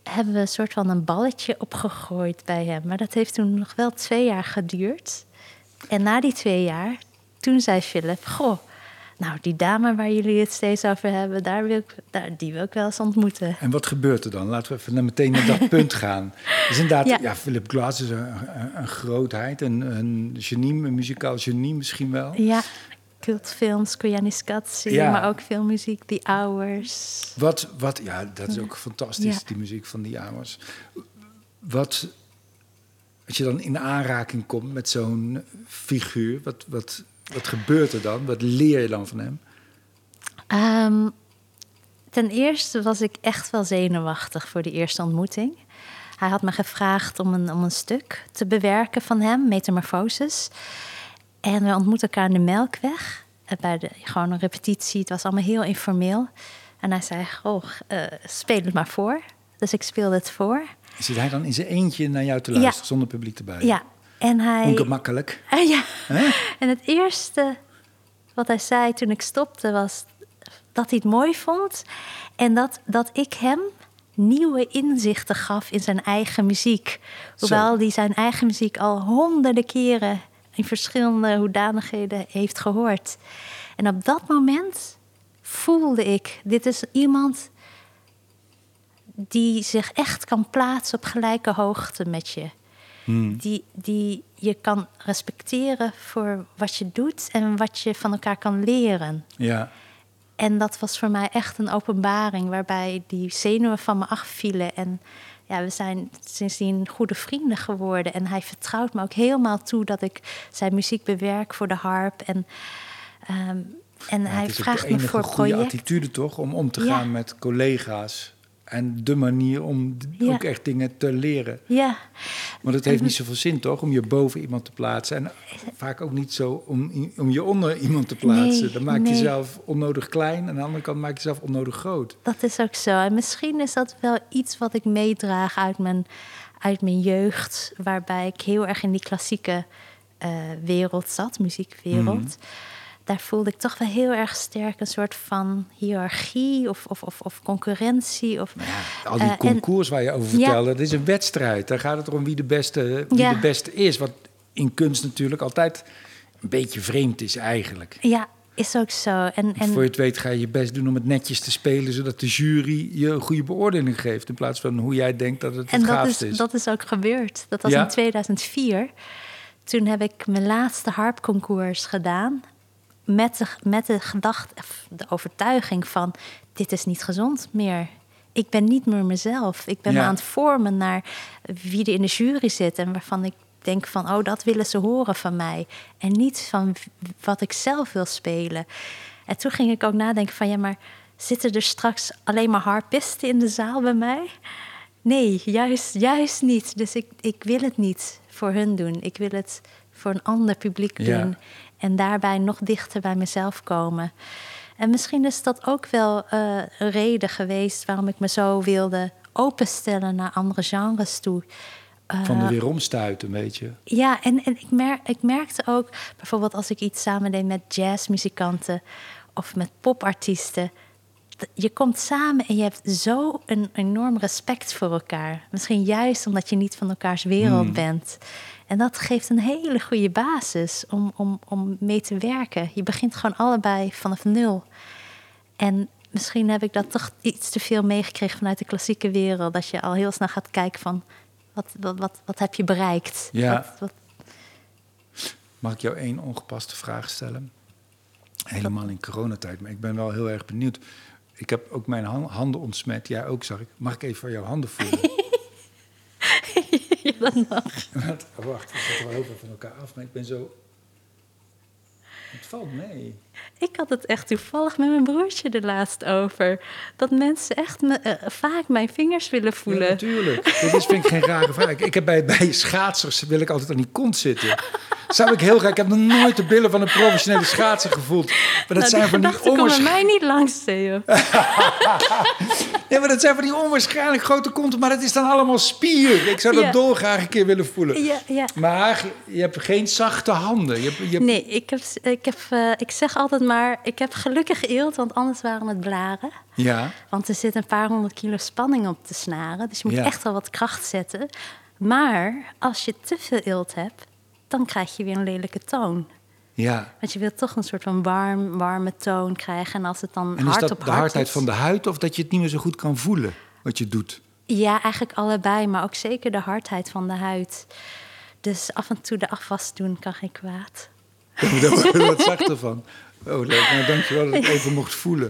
hebben we een soort van een balletje opgegooid bij hem. Maar dat heeft toen nog wel twee jaar geduurd. En na die twee jaar, toen zei Philip... Goh, nou, die dame waar jullie het steeds over hebben... Daar wil ik, daar, die wil ik wel eens ontmoeten. En wat gebeurt er dan? Laten we even naar meteen naar dat punt gaan. Dus inderdaad, ja, Ja. Philip Glass is een, een, grootheid, een, een genie, een muzikaal genie misschien wel. Ja, cultfilms, Koyaanisqatsi, Ja. maar ook veel muziek, The Hours. Wat, wat, ja, dat is ook fantastisch, Ja. die muziek van die Amers. Wat, als je dan in aanraking komt met zo'n figuur, wat, wat, wat gebeurt er dan? Wat leer je dan van hem? Ehm, ten eerste was ik echt wel zenuwachtig voor de eerste ontmoeting. Hij had me gevraagd om een, om een stuk te bewerken van hem, Metamorphosis. En we ontmoetten elkaar in de Melkweg. eh, Bij de, gewoon een repetitie. Het was allemaal heel informeel. En hij zei, oh, speel het maar voor. Dus ik speelde het voor. Zit hij dan in zijn eentje naar jou te Ja. luisteren, zonder publiek erbij? Ja, en hij... Ongemakkelijk. Ah, ja. En het eerste wat hij zei toen ik stopte was dat hij het mooi vond. En dat, dat ik hem nieuwe inzichten gaf in zijn eigen muziek. Hoewel hij zijn eigen muziek al honderden keren in verschillende hoedanigheden heeft gehoord. En op dat moment voelde ik, dit is iemand die zich echt kan plaatsen op gelijke hoogte met je. Die, die je kan respecteren voor wat je doet en wat je van elkaar kan leren. Ja. En dat was voor mij echt een openbaring waarbij die zenuwen van me afvielen. En ja, we zijn sindsdien goede vrienden geworden. En hij vertrouwt me ook helemaal toe dat ik zijn muziek bewerk voor de harp. En, ehm, en Ja, hij het is ook vraagt de me enige voor goede projecten. attitude toch, om om te Ja. gaan met collega's. En de manier om Ja. ook echt dingen te leren. Ja, Want het heeft niet zoveel zin toch, om je boven iemand te plaatsen. En vaak ook niet zo om, om je onder iemand te plaatsen. Nee, Dan maak je nee. jezelf onnodig klein. En aan de andere kant maak je jezelf onnodig groot. Dat is ook zo. En misschien is dat wel iets wat ik meedraag uit mijn, uit mijn jeugd, waarbij ik heel erg in die klassieke eh, wereld zat, muziekwereld. Daar voelde ik toch wel heel erg sterk een soort van hiërarchie of, of, of, of concurrentie. Of, Al die eh, en- concours waar je over Ja. vertelde, dat is een wedstrijd. Daar gaat het om wie de beste, wie Ja. de beste is. Wat in kunst natuurlijk altijd een beetje vreemd is eigenlijk. ja, is ook zo. En, en Voor je het weet ga je je best doen om het netjes te spelen... zodat de jury je een goede beoordeling geeft... in plaats van hoe jij denkt dat het En het dat gaafste is, is. dat is ook gebeurd. Dat was Ja? in 2004. Toen heb ik mijn laatste harpconcours gedaan. Met de, met de gedachte, de overtuiging van... dit is niet gezond meer. Ik ben niet meer mezelf. Ik ben Ja. me aan het vormen naar wie er in de jury zit... en waarvan ik denk van, oh, dat willen ze horen van mij. En niet van wat ik zelf wil spelen. En toen ging ik ook nadenken van, ja, maar... zitten er straks alleen maar harpisten in de zaal bij mij? Nee, juist, juist niet. Dus ik, ik wil het niet voor hun doen. Ik wil het voor een ander publiek Ja. En daarbij nog dichter bij mezelf komen. En misschien is dat ook wel eh, een reden geweest waarom ik me zo wilde openstellen naar andere genres toe. Van de Eh, weeromstuit een beetje. ja, en, en ik, mer ik merkte ook, bijvoorbeeld als ik iets samen deed met jazzmuzikanten of met popartiesten. Je komt samen en je hebt zo een enorm respect voor elkaar. Misschien juist omdat je niet van elkaars wereld bent. En dat geeft een hele goede basis om, om, om mee te werken. Je begint gewoon allebei vanaf nul. En misschien heb ik dat toch iets te veel meegekregen vanuit de klassieke wereld. Dat je al heel snel gaat kijken van wat, wat, wat, wat heb je bereikt? Ja. Wat, wat, Mag ik jou één ongepaste vraag stellen? Helemaal in coronatijd, maar ik ben wel heel erg benieuwd. Ik heb ook mijn han- handen ontsmet. Jij ook, zag ik. Mag ik even van jouw handen voelen? ja, dat. Wat? Oh, wacht, we zetten wel heel veel van elkaar af, maar ik ben zo... Het valt mee. Ik had het echt toevallig met mijn broertje de laatst over. Dat mensen echt me, eh, vaak mijn vingers willen Ja, voelen. natuurlijk. Dit is, vind ik geen rare vraag. Ik heb bij, bij schaatsers wil ik altijd aan die kont zitten. Zou ik heel graag... Ik heb nog nooit de billen van een professionele schaatser gevoeld. Maar dat Nou, zijn van die onwaarschijnlijk... mij niet langs, Theo. Ja, maar dat zijn van die onwaarschijnlijk grote konten. Maar dat is dan allemaal spier. Ik zou dat Ja. dolgraag een keer willen voelen. Ja, ja. Maar je hebt geen zachte handen. Je hebt, je hebt- Nee, ik, heb, ik, heb, eh, ik zeg altijd maar, ik heb gelukkig geëeld, want anders waren het blaren. Ja, Want er zit een paar honderd kilo spanning op te snaren. Dus je moet echt wel wat kracht zetten. Maar als je te veel eelt hebt, dan krijg je weer een lelijke toon. Ja. Want je wilt toch een soort van warm, warme toon krijgen. En als het dan En is hard dat op de hard hardheid is- van de huid of dat je het niet meer zo goed kan voelen wat je doet? Ja, eigenlijk allebei, maar ook zeker de hardheid van de huid. Dus af en toe de afwas doen kan geen kwaad. Daar word ik wat zachter van. Oh, leuk. Nou, dankjewel dat ik even mocht voelen.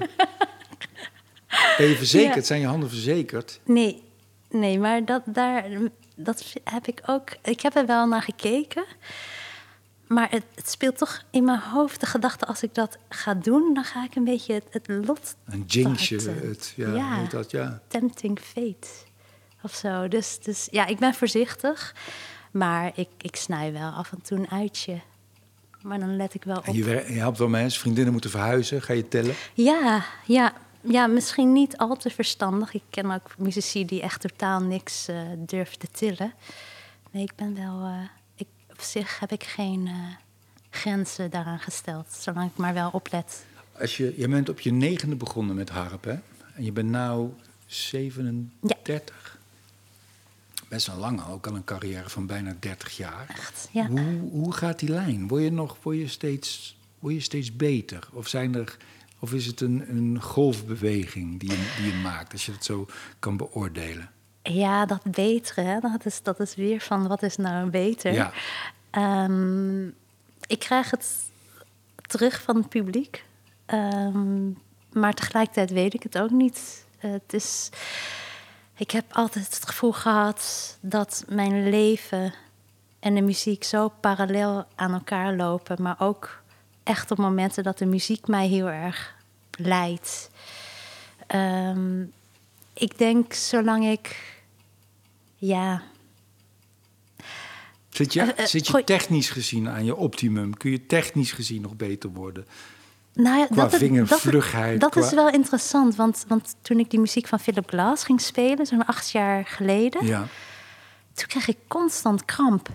Ben je verzekerd? Ja. Zijn je handen verzekerd? Nee, nee, maar dat, daar, dat heb ik ook. Ik heb er wel naar gekeken. Maar het, het speelt toch in mijn hoofd de gedachte: als ik dat ga doen, dan ga ik een beetje het, het lot. Een jinxje. Het, ja, Ja. heet dat, ja. Tempting fate of zo. Dus, dus ja, ik ben voorzichtig. Maar ik, ik snij wel af en toe een uitje. Maar dan let ik wel op. En je, je helpt wel mensen, vriendinnen moeten verhuizen. Ga je tellen? Ja, ja, ja, misschien niet al te verstandig. Ik ken ook muzici die echt totaal niks eh, durven te tillen. Nee, ik ben wel. eh, zich heb ik geen eh, grenzen daaraan gesteld, zolang ik maar wel oplet. Als je, je bent op je negende begonnen met harp, hè? En je bent nu 37. Best wel lang al, ook al een carrière van bijna 30 jaar. Echt, ja. Hoe, hoe gaat die lijn? Word je nog word je steeds, word je steeds beter? Of, zijn er, of is het een, een golfbeweging die je, die je maakt, als je het zo kan beoordelen? Ja, dat betere, hè, dat, is, dat is weer van wat is nou beter. Ja. Ehm, ik krijg het terug van het publiek. Ehm, maar tegelijkertijd weet ik het ook niet. Het is, ik heb altijd het gevoel gehad dat mijn leven en de muziek zo parallel aan elkaar lopen. Maar ook echt op momenten dat de muziek mij heel erg leidt. Ehm, ik denk zolang ik. Ja, Zit je, Eh, eh, zit je gooi- technisch gezien aan je optimum? Kun je technisch gezien nog beter worden? Nou ja, Qua dat, vingervlugheid, Dat, qua- is wel interessant, want, want toen ik die muziek van Philip Glass ging spelen, zo'n acht jaar geleden, Ja. toen kreeg ik constant kramp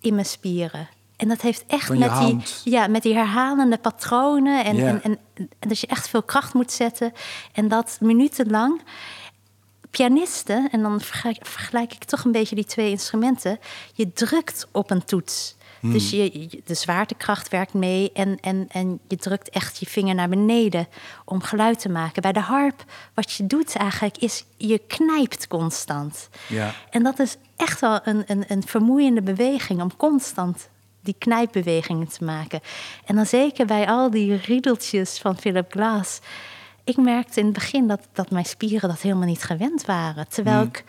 in mijn spieren. En dat heeft echt met die, ja, met die herhalende patronen en, en, en dat je echt veel kracht moet zetten. En dat minutenlang. Pianisten, en dan vergelijk, vergelijk ik toch een beetje die twee instrumenten. Je drukt op een toets. Hmm. Dus je, je- de zwaartekracht werkt mee en, en, en je drukt echt je vinger naar beneden om geluid te maken. Bij de harp, wat je doet eigenlijk, is je knijpt constant. Ja. En dat is echt wel een, een, een vermoeiende beweging om constant die knijpbewegingen te maken. En dan zeker bij al die riedeltjes van Philip Glass. Ik merkte in het begin dat, dat mijn spieren dat helemaal niet gewend waren. Terwijl ik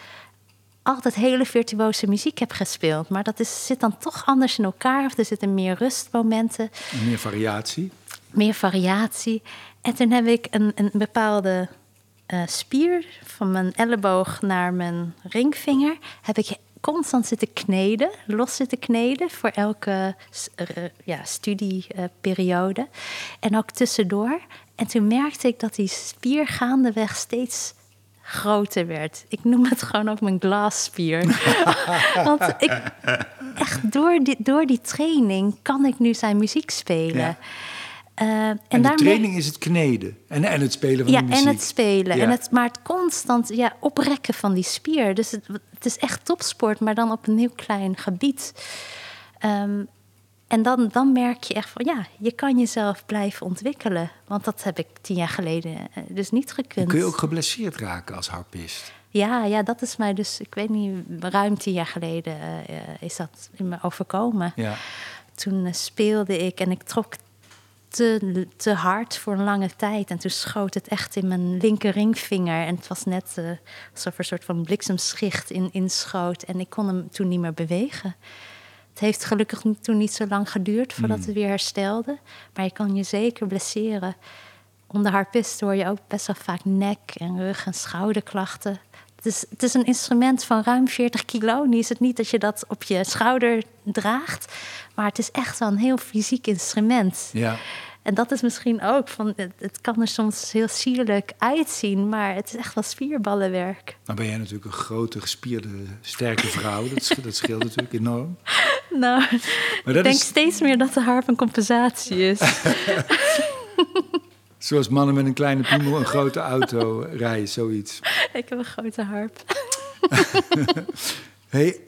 altijd hele virtuose muziek heb gespeeld. Maar dat is, zit dan toch anders in elkaar. Of er zitten meer rustmomenten Meer variatie? meer variatie. En toen heb ik een, een bepaalde eh, spier van mijn elleboog naar mijn ringvinger... heb ik constant zitten kneden, los zitten kneden... voor elke ja, studieperiode. en ook tussendoor. En toen merkte ik dat die spier gaandeweg steeds groter werd. Ik noem het gewoon ook mijn glasspier. Want ik, echt door die, door die training kan ik nu zijn muziek spelen. Ja. Uh, en, En, de training is het kneden en, en het spelen van ja, de muziek. en het spelen. Ja. En het, maar het constant ja, oprekken van die spier. Dus het, het is echt topsport, maar dan op een heel klein gebied. Ehm, en dan, dan merk je echt van ja, je kan jezelf blijven ontwikkelen. Want dat heb ik tien jaar geleden eh, dus niet gekund. Kun je ook geblesseerd raken als harpist? Ja, ja, dat is mij dus, ik weet niet, ruim tien jaar geleden eh, is dat in me overkomen. Ja. Toen eh, speelde ik en ik trok te, te hard voor een lange tijd. En toen schoot het echt in mijn linker ringvinger. En het was net alsof er een soort van bliksemschicht in, in schoot. En ik kon hem toen niet meer bewegen. Het heeft gelukkig toen niet zo lang geduurd voordat het weer herstelde. Maar je kan je zeker blesseren. Onder harpist hoor je ook best wel vaak nek- en rug- en schouderklachten. Het is, het is een instrument van ruim 40 kilo. Nu is het niet dat je dat op je schouder draagt. Maar het is echt wel een heel fysiek instrument. Ja. En dat is misschien ook van. Het, het kan er soms heel sierlijk uitzien, maar het is echt wel spierballenwerk. Dan ben jij natuurlijk een grote, gespierde, sterke vrouw. Dat, sch- dat scheelt natuurlijk enorm. Nou, Maar ik denk is steeds meer dat de harp een compensatie is. zoals mannen met een kleine piemel een grote auto rijden, zoiets. ik heb een grote harp. Hey,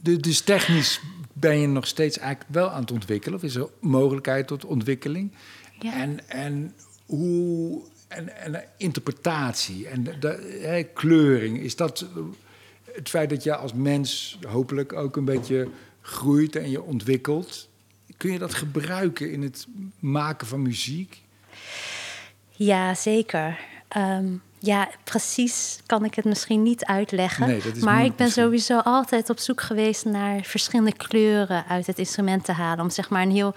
du- dus technisch ben je nog steeds eigenlijk wel aan het ontwikkelen? Of is er mogelijkheid tot ontwikkeling? Ja. En, en hoe... En, en interpretatie en de, kleuring, is dat eh, het feit dat je als mens hopelijk ook een beetje groeit en je ontwikkelt? Kun je dat gebruiken in het maken van muziek? Ja, zeker. Ehm, ja, precies kan ik het misschien niet uitleggen. Nee, maar moeilijk ik ben misschien. sowieso altijd op zoek geweest naar verschillende kleuren uit het instrument te halen. Om zeg maar een heel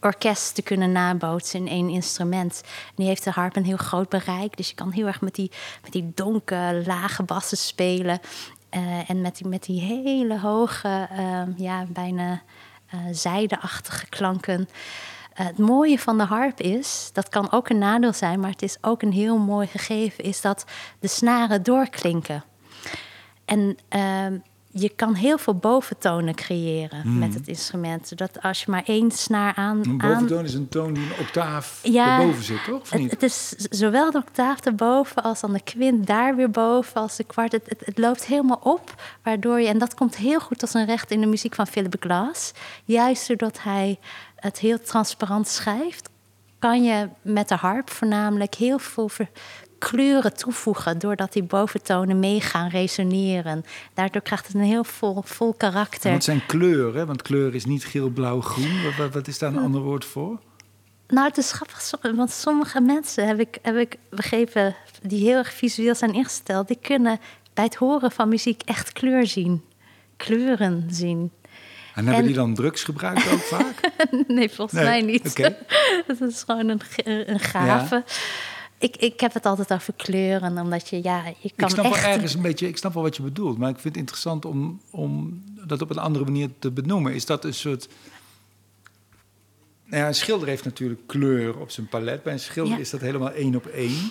orkest te kunnen nabootsen in één instrument. En die heeft de harp een heel groot bereik. Dus je kan heel erg met die, met die donkere, lage bassen spelen. Eh, en met die, met die hele hoge, ehm, ja, bijna eh zijdeachtige klanken. Het mooie van de harp is, dat kan ook een nadeel zijn, maar het is ook een heel mooi gegeven, is dat de snaren doorklinken. En ehm, je kan heel veel boventonen creëren met het instrument. Zodat als je maar één snaar aan... Een aan boventoon is een toon die een octaaf Ja, erboven zit, toch? Of het, niet? het is zowel de octaaf erboven als dan de kwint daar weer boven als de kwart. Het, het, het loopt helemaal op, waardoor je... En dat komt heel goed tot zijn recht in de muziek van Philip Glass. Juist doordat hij het heel transparant schrijft... kan je met de harp voornamelijk heel veel kleuren toevoegen... doordat die boventonen mee gaan resoneren. Daardoor krijgt het een heel vol, vol karakter. Wat zijn kleuren? Want kleur is niet geel, blauw, groen. Wat, wat, wat is daar een Hm. ander woord voor? Nou, het is grappig, want sommige mensen heb ik, heb ik begrepen die heel erg visueel zijn ingesteld, die kunnen bij het horen van muziek echt kleur zien, kleuren zien. En hebben En- die dan drugs gebruikt ook vaak? nee, volgens Nee, mij niet. oké. dat is gewoon een, een gave. Ik, ik heb het altijd over kleuren, omdat je, ja, je kan Ik snap echt... wel ergens een beetje, ik snap wel wat je bedoelt, maar ik vind het interessant om, om dat op een andere manier te benoemen. Is dat een soort. Nou ja, een schilder heeft natuurlijk kleur op zijn palet. Bij een schilder Ja. is dat helemaal één op één.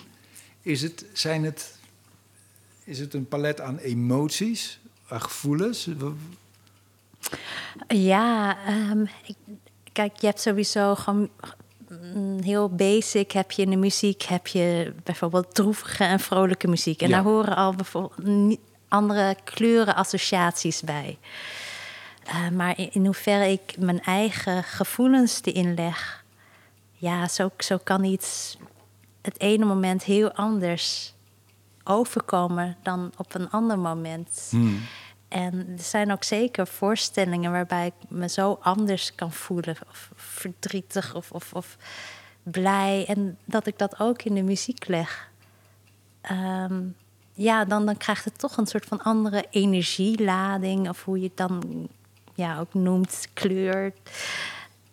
Is het, zijn het, is het een palet aan emoties, aan gevoelens? Ja, ehm, ik, kijk, je hebt sowieso gewoon mm, heel basic. Heb je in de muziek heb je bijvoorbeeld droevige en vrolijke muziek. En Ja. daar horen al bijvoorbeeld andere kleurenassociaties bij. Eh, maar in, in hoeverre ik mijn eigen gevoelens erin leg, ja, zo, zo kan iets het ene moment heel anders overkomen dan op een ander moment. Hmm. En er zijn ook zeker voorstellingen waarbij ik me zo anders kan voelen. Of verdrietig of, of, of blij. En dat ik dat ook in de muziek leg. Ehm, ja, dan, dan krijgt het toch een soort van andere energielading. Of hoe je het dan ja, ook noemt, kleur.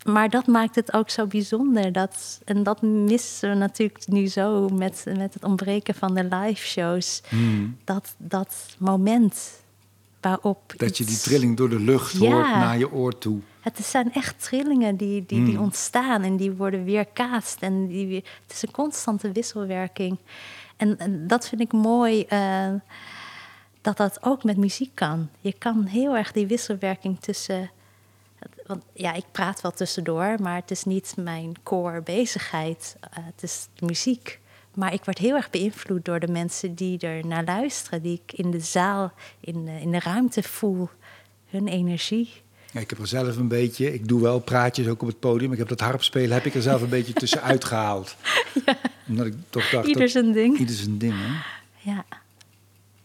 Maar dat maakt het ook zo bijzonder. Dat, en dat missen we natuurlijk nu zo met, met het ontbreken van de live shows. Hmm. Dat, dat moment Dat je die trilling door de lucht Ja. hoort naar je oor toe. Het zijn echt trillingen die, die, die Hmm. ontstaan en die worden weerkaatst. En die, het is een constante wisselwerking. En, en dat vind ik mooi, eh, dat dat ook met muziek kan. Je kan heel erg die wisselwerking tussen... Want ja, ik praat wel tussendoor, maar het is niet mijn core bezigheid. Eh, het is muziek. Maar ik word heel erg beïnvloed door de mensen die er naar luisteren. Die ik in de zaal, in de, in de ruimte voel. Hun energie. Ja, ik heb er zelf een beetje, ik doe wel praatjes ook op het podium. Ik heb dat harpspelen, heb ik er zelf een beetje tussenuit gehaald. Omdat ik toch dacht, Ieder zijn ding. ieder zijn ding. Hè? Ja.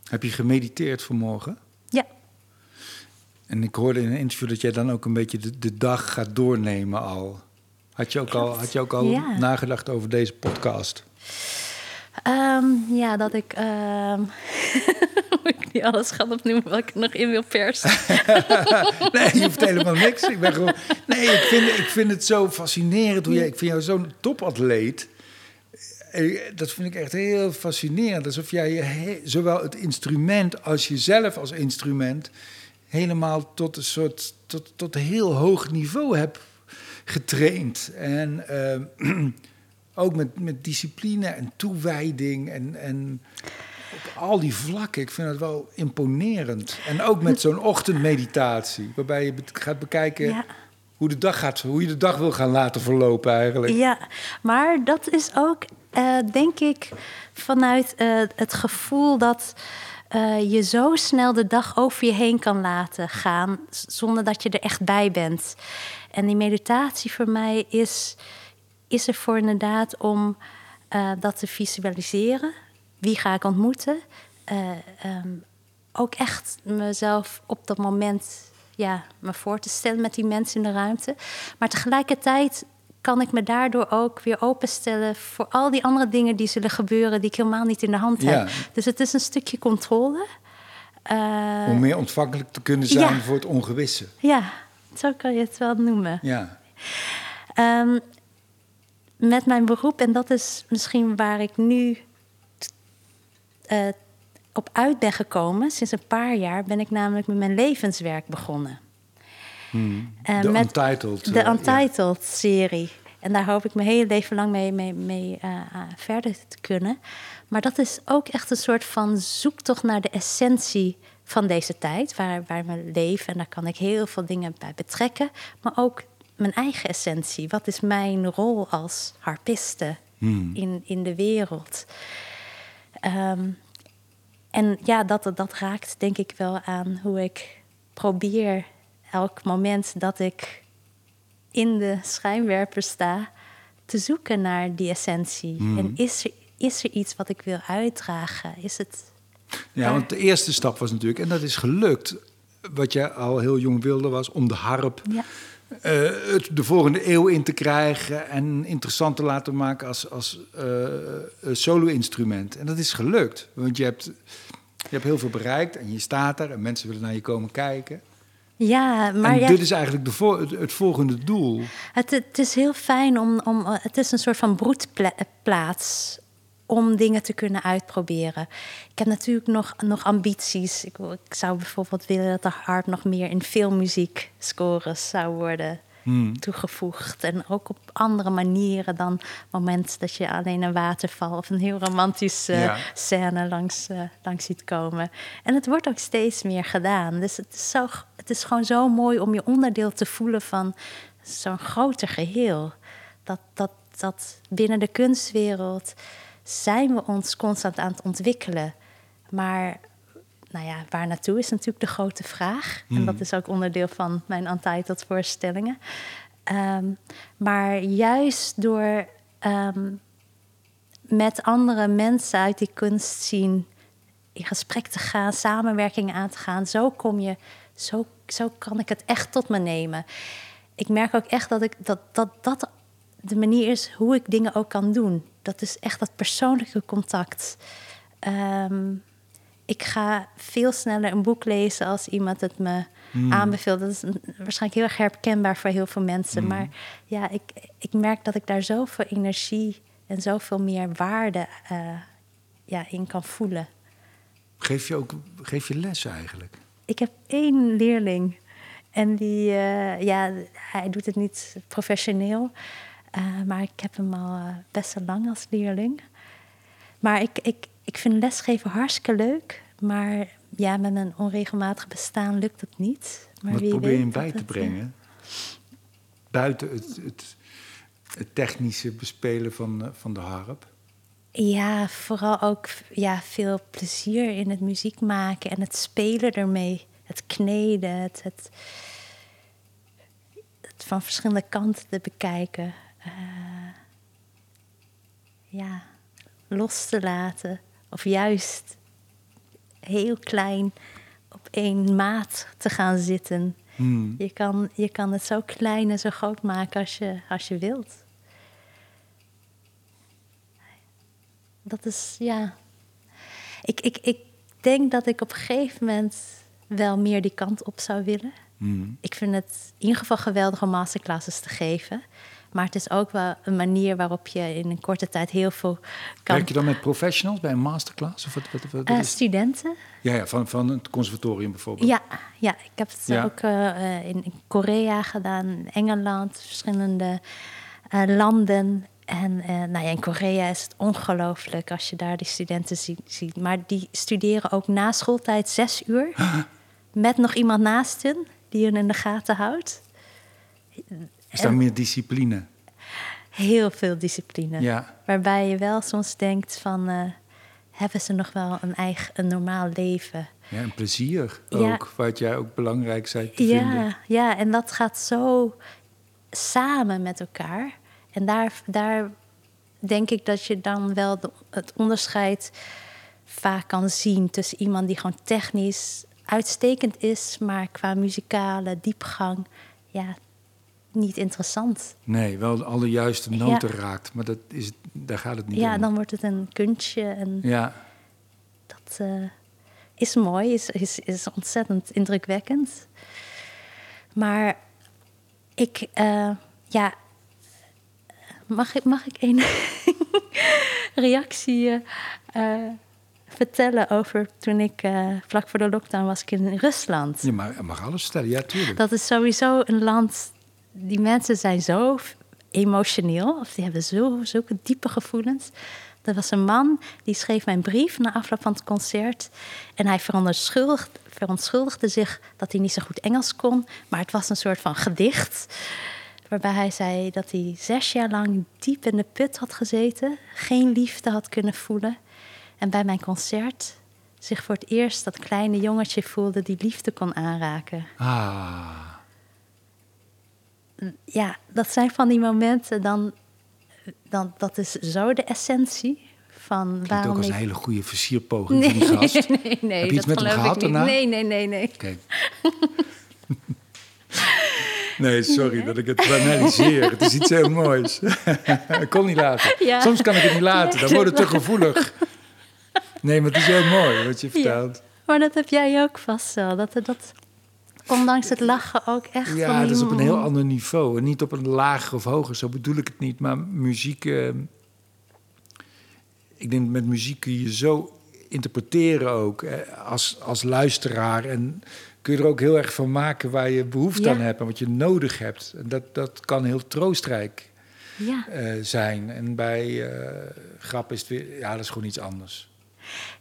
Heb je gemediteerd vanmorgen? ja, En ik hoorde in een interview dat jij dan ook een beetje de, de dag gaat doornemen al. Had je ook al, had je ook al Ja. nagedacht over deze podcast? Ehm, ja, dat ik. ehm moet ik niet alles gaan opnoemen wat ik nog in wil persen. Nee, je hoeft helemaal niks. Ik ben gewoon. Nee, ik vind, ik vind het zo fascinerend hoe jij. Ik vind jou zo'n topatleet. Eh, Dat vind ik echt heel fascinerend. Alsof jij he- zowel het instrument als jezelf als instrument helemaal tot een soort tot, tot heel hoog niveau hebt getraind. En eh, ook met, met discipline en toewijding en, en op al die vlakken. Ik vind het wel imponerend. En ook met zo'n ochtendmeditatie, waarbij je gaat bekijken Ja. hoe, de dag gaat, hoe je de dag wil gaan laten verlopen eigenlijk. Ja, maar dat is ook, eh, denk ik, vanuit eh, het gevoel dat eh, je zo snel de dag over je heen kan laten gaan, zonder dat je er echt bij bent. En die meditatie voor mij is, is er voor inderdaad om eh, dat te visualiseren. Wie ga ik ontmoeten? Eh, ehm, ook echt mezelf op dat moment ja, me voor te stellen met die mensen in de ruimte. Maar tegelijkertijd kan ik me daardoor ook weer openstellen voor al die andere dingen die zullen gebeuren die ik helemaal niet in de hand heb. Ja. Dus het is een stukje controle. Eh, Om meer ontvankelijk te kunnen zijn ja. voor het ongewisse. ja, zo kan je het wel noemen. Ja. Ehm, met mijn beroep, en dat is misschien waar ik nu eh, op uit ben gekomen. Sinds een paar jaar ben ik namelijk met mijn levenswerk begonnen. Eh, De met Untitled. de eh, ja. Untitled-serie. En daar hoop ik mijn hele leven lang mee, mee, mee verder te kunnen. Maar dat is ook echt een soort van zoektocht naar de essentie van deze tijd, waar, waar we leven. En daar kan ik heel veel dingen bij betrekken. Maar ook mijn eigen essentie. Wat is mijn rol als harpiste in, in de wereld? Ehm, en ja, dat, dat raakt denk ik wel aan hoe ik probeer elk moment dat ik in de schijnwerper sta, te zoeken naar die essentie. En is er, is er iets wat ik wil uitdragen? Is het. Ja, want de eerste stap was natuurlijk, en dat is gelukt, wat je al heel jong wilde, was om de harp Ja. Eh, het de volgende eeuw in te krijgen en interessant te laten maken als, als eh, solo-instrument. En dat is gelukt, want je hebt, je hebt heel veel bereikt en je staat er en mensen willen naar je komen kijken. Ja, maar en dit is eigenlijk de vo- het, het volgende doel. het, het is heel fijn om, om. Het is een soort van broedplaats om dingen te kunnen uitproberen. Ik heb natuurlijk nog, nog ambities. Ik, ik zou bijvoorbeeld willen dat de harp nog meer in filmmuziek scores zou worden Hmm. toegevoegd. En ook op andere manieren dan het moment dat je alleen een waterval of een heel romantische Ja. scène langs, eh, langs ziet komen. En het wordt ook steeds meer gedaan. Dus het is, zo, het is gewoon zo mooi om je onderdeel te voelen van zo'n groter geheel. Dat, dat, dat binnen de kunstwereld zijn we ons constant aan het ontwikkelen. Maar nou ja, waar naartoe is natuurlijk de grote vraag. En dat is ook onderdeel van mijn Untitled voorstellingen. Ehm, maar juist door ehm, met andere mensen uit die kunst zien in gesprek te gaan, samenwerking aan te gaan, zo kom je, zo, zo kan ik het echt tot me nemen. Ik merk ook echt dat ik dat, dat, dat de manier is hoe ik dingen ook kan doen. Dat is echt dat persoonlijke contact. Ehm, ik ga veel sneller een boek lezen als iemand het me aanbeveelt. Dat is een- waarschijnlijk heel erg herkenbaar voor heel veel mensen. Maar ja, ik, ik merk dat ik daar zoveel energie en zoveel meer waarde eh, ja, in kan voelen. Geef je ook geef je les eigenlijk? Ik heb één leerling En die, eh, ja, hij doet het niet professioneel. Eh, maar ik heb hem al eh, best wel lang als leerling. Maar ik, ik, ik vind lesgeven hartstikke leuk. Maar ja, met een onregelmatig bestaan lukt het niet. Maar Wat probeer je hem bij te eh, brengen? Buiten het, het, het technische bespelen van, van de harp. Ja, vooral ook ja, veel plezier in het muziek maken en het spelen ermee. Het kneden, het, het, het van verschillende kanten te bekijken. Eh, ja, los te laten. Of juist heel klein op één maat te gaan zitten. Hmm. Je kan, je kan het zo klein en zo groot maken als je, als je wilt. Dat is, ja. Ik, ik, ik denk dat ik op een gegeven moment wel meer die kant op zou willen. Hmm. Ik vind het in ieder geval geweldig om masterclasses te geven. Maar het is ook wel een manier waarop je in een korte tijd heel veel kan. Werk je dan met professionals bij een masterclass? Of wat, wat, wat Eh, studenten? ja, ja van, van het conservatorium bijvoorbeeld. Ja, ja, ik heb het Ja. ook eh, in, in Korea gedaan, Engeland, verschillende eh, landen. En nou ja, in Korea is het ongelooflijk als je daar die studenten zie- ziet. Maar die studeren ook na schooltijd zes uur. met nog iemand naast hen die hen in de gaten houdt. Is daar meer discipline? Heel veel discipline. Ja. Waarbij je wel soms denkt van... eh, hebben ze nog wel een eigen, een normaal leven? Ja, en plezier Ja. ook, wat jij ook belangrijk zei te vinden. Ja, ja, en dat gaat zo samen met elkaar. En daar, daar denk ik dat je dan wel de- het onderscheid vaak kan zien tussen iemand die gewoon technisch uitstekend is, maar qua muzikale diepgang, ja, niet interessant. Nee, wel alle juiste noten raakt, maar dat is, daar gaat het niet Ja, om. dan wordt het een kunstje en Ja, dat eh, is mooi, is, is, is ontzettend indrukwekkend. Maar ik, eh, ja, mag ik, mag ik een reactie eh, vertellen over toen ik vlak voor de lockdown was ik in Rusland? je mag, je mag alles vertellen, ja, tuurlijk. Dat is sowieso een land. Die mensen zijn zo emotioneel. Of die hebben zo, zulke diepe gevoelens. Er was een man die schreef mij een brief na afloop van het concert. En hij verontschuldigde, verontschuldigde zich dat hij niet zo goed Engels kon. Maar het was een soort van gedicht. Waarbij hij zei dat hij zes jaar lang diep in de put had gezeten. Geen liefde had kunnen voelen. En bij mijn concert zich voor het eerst dat kleine jongetje voelde die liefde kon aanraken Ah, ja, dat zijn van die momenten, dan, dan, dat is zo de essentie van klinkt waarom ook als ik... een hele goede versierpoging nee, van die gast. nee, nee, Heb je iets dat met hem gehad ik niet. daarna? Nee, nee, nee, nee. Oké. Nee, sorry dat ik het banaliseer. Het is iets heel moois. ik kon niet laten. Ja. Soms kan ik het niet laten, dan wordt het te gevoelig. Nee, maar het is heel mooi wat je vertelt. Maar dat heb jij ook vast wel. Dat, dat ondanks het lachen ook echt Ja, dat is op een heel ander niveau. En niet op een lager of hoger, zo bedoel ik het niet. Maar muziek... eh, ik denk met muziek kun je zo interpreteren ook eh, als, als luisteraar. En kun je er ook heel erg van maken waar je behoefte Ja. aan hebt en wat je nodig hebt. En dat, dat kan heel troostrijk Ja, eh, zijn. En bij eh, grap is het weer... Ja, dat is gewoon iets anders.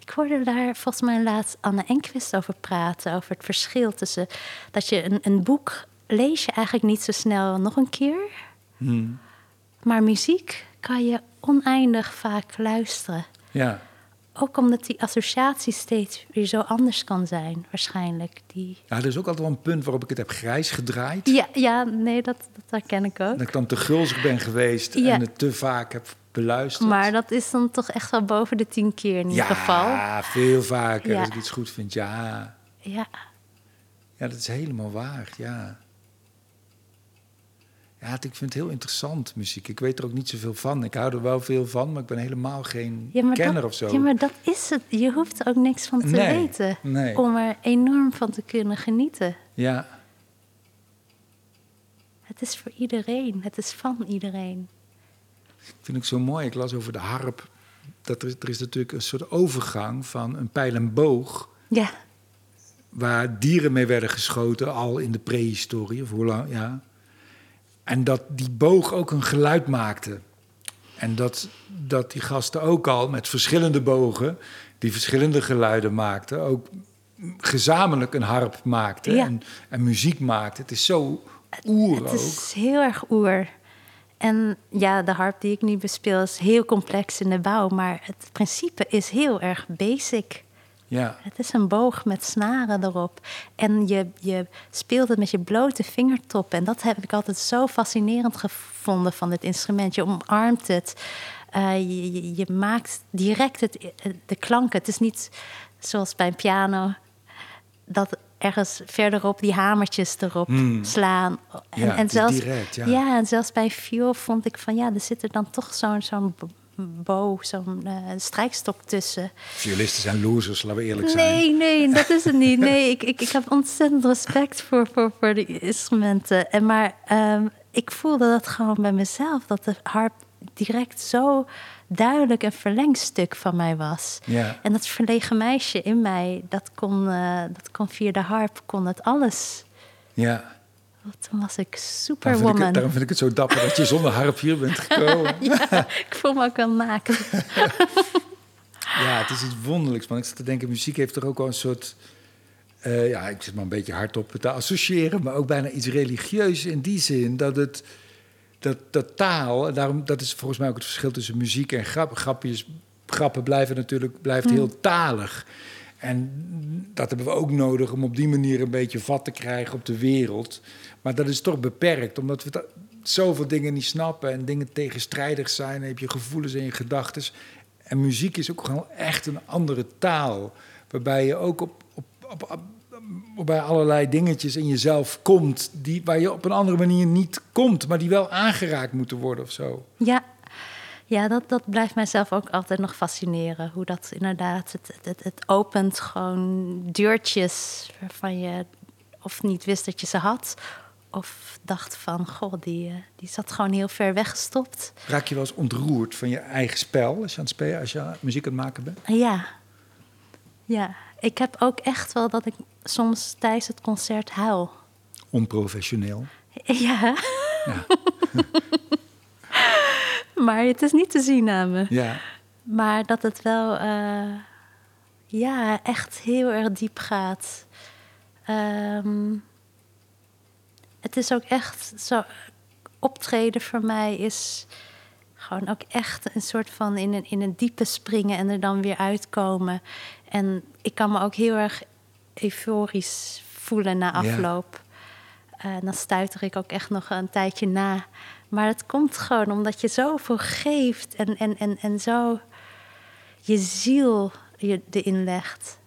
Ik hoorde daar volgens mij laatst Anne Enquist over praten. Over het verschil tussen dat je een, een boek lees je eigenlijk niet zo snel nog een keer. Hmm. Maar muziek kan je oneindig vaak luisteren. Ja. Ook omdat die associatie steeds weer zo anders kan zijn, waarschijnlijk. Die... ja, er is ook altijd wel een punt waarop ik het heb grijs gedraaid. Ja, ja, nee, dat, dat herken ik ook. Dat ik dan te gulzig ben geweest Ja. en het te vaak heb beluisterd. Maar dat is dan toch echt wel boven de tien keer in ieder ja, geval. veel vaker. Ja. Als ik iets goed vind, ja. Ja, Ja, dat is helemaal waar, ja. Ja, ik vind het heel interessant, muziek. Ik weet er ook niet zoveel van. Ik hou er wel veel van, maar ik ben helemaal geen ja, kenner dat, of zo. ja, maar dat is het. Je hoeft er ook niks van te Nee, weten. nee. Om er enorm van te kunnen genieten. Ja, Het is voor iedereen. Het is van iedereen. Vind ik zo mooi. Ik las over de harp. Dat er, er is natuurlijk een soort overgang van een pijl en boog Ja, waar dieren mee werden geschoten, al in de prehistorie, of hoe lang, ja. En dat die boog ook een geluid maakte. En dat, dat die gasten ook al met verschillende bogen, die verschillende geluiden maakten, ook gezamenlijk een harp maakten Ja. en, en muziek maakten. Het is zo oer Het ook. is heel erg oer. En ja, de harp die ik nu bespeel is heel complex in de bouw, maar het principe is heel erg basic. Ja, Het is een boog met snaren erop. En je, je speelt het met je blote vingertoppen. En dat heb ik altijd zo fascinerend gevonden van dit instrument. Je omarmt het. Eh, je, je, je maakt direct het, de klanken. Het is niet zoals bij een piano... dat ergens verderop die hamertjes erop slaan. En, Hmm. Ja, en zelfs, direct, ja. en zelfs bij viool vond ik van... ja, er zit er dan toch zo'n zo'n bow, zo'n eh, strijkstok tussen... violisten zijn losers, laten we eerlijk zijn. Nee, nee, dat is het niet. Nee, ik, ik, ik heb ontzettend respect voor, voor, voor die instrumenten. En maar ehm, ik voelde dat gewoon bij mezelf, dat de harp direct zo duidelijk een verlengstuk van mij was. Ja. En dat verlegen meisje in mij, dat kon, eh, dat kon via de harp, kon het alles. Ja. Toen was ik Daarom vind, ik superwoman. het, daarom vind ik het zo dapper dat je zonder harp hier bent gekomen. Ja, ik voel me ook wel naakt. Ja, het is iets wonderlijks. Man. Ik zat te denken, muziek heeft er ook wel een soort... eh, ja, ik zit maar een beetje hardop te associëren... maar ook bijna iets religieus in die zin... dat het... Dat, dat taal, en daarom, dat is volgens mij ook het verschil tussen muziek en grap. Grapjes, grappen blijven natuurlijk blijft heel talig. En dat hebben we ook nodig om op die manier een beetje vat te krijgen op de wereld. Maar dat is toch beperkt, omdat we zoveel dingen niet snappen en dingen tegenstrijdig zijn. Dan heb je gevoelens en je gedachten. En muziek is ook gewoon echt een andere taal. Waarbij je ook op, op, op, op- bij allerlei dingetjes in jezelf komt. Die, waar je op een andere manier niet komt, maar die wel aangeraakt moeten worden of zo. Ja, ja dat, dat blijft mijzelf ook altijd nog fascineren. Hoe dat inderdaad, het, het, het, het opent gewoon deurtjes waarvan je of niet wist dat je ze had. Of dacht van, goh, die, eh, die zat gewoon heel ver weggestopt. Raak je wel eens ontroerd van je eigen spel als je aan het spelen, als je muziek aan het maken bent? Ja, ja. Ik heb ook echt wel dat ik soms tijdens het concert huil. Onprofessioneel. Ja, Ja. maar het is niet te zien aan me. ja. Maar dat het wel eh, ja, echt heel erg diep gaat. Ehm, het is ook echt zo. Optreden voor mij is gewoon ook echt een soort van in een, in een diepe springen en er dan weer uitkomen. En ik kan me ook heel erg euforisch voelen na Ja. afloop. Eh, dan stuiter ik ook echt nog een tijdje na. Maar het komt gewoon omdat je zoveel geeft en, en, en, en zo je ziel je erin legt.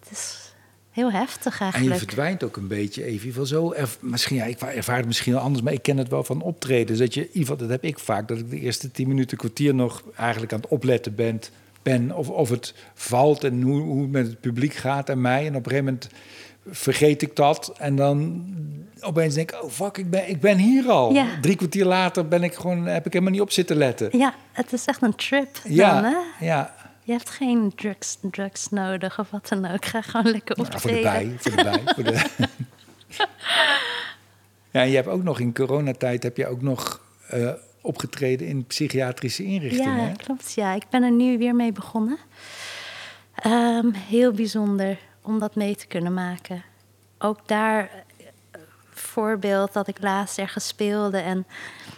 Het is heel heftig En je eigenlijk. verdwijnt ook een beetje even. In ieder geval zo. erv- misschien, ja, ik ervaar het misschien wel anders, maar ik ken het wel van optreden. Dat je, dat heb ik vaak, dat ik de eerste tien minuten, kwartier nog eigenlijk aan het opletten ben. Ben of, of het valt en hoe, hoe het met het publiek gaat en mij. En op een gegeven moment vergeet ik dat. En dan opeens denk ik, oh fuck, ik ben, ik ben hier al. Ja. Drie kwartier later ben ik gewoon, heb ik helemaal niet op zitten letten. Ja, het is echt een trip dan, Ja, hè? ja. Je hebt geen drugs, drugs nodig of wat dan ook. Ga gewoon lekker Ja, voor de bij, voor de bij. voor de... ja, en je hebt ook nog in coronatijd heb je ook nog eh, opgetreden in psychiatrische inrichtingen. Ja, klopt. Ja, ik ben er nu weer mee begonnen. Ehm, heel bijzonder om dat mee te kunnen maken. Ook daar eh, voorbeeld dat ik laatst ergens speelde en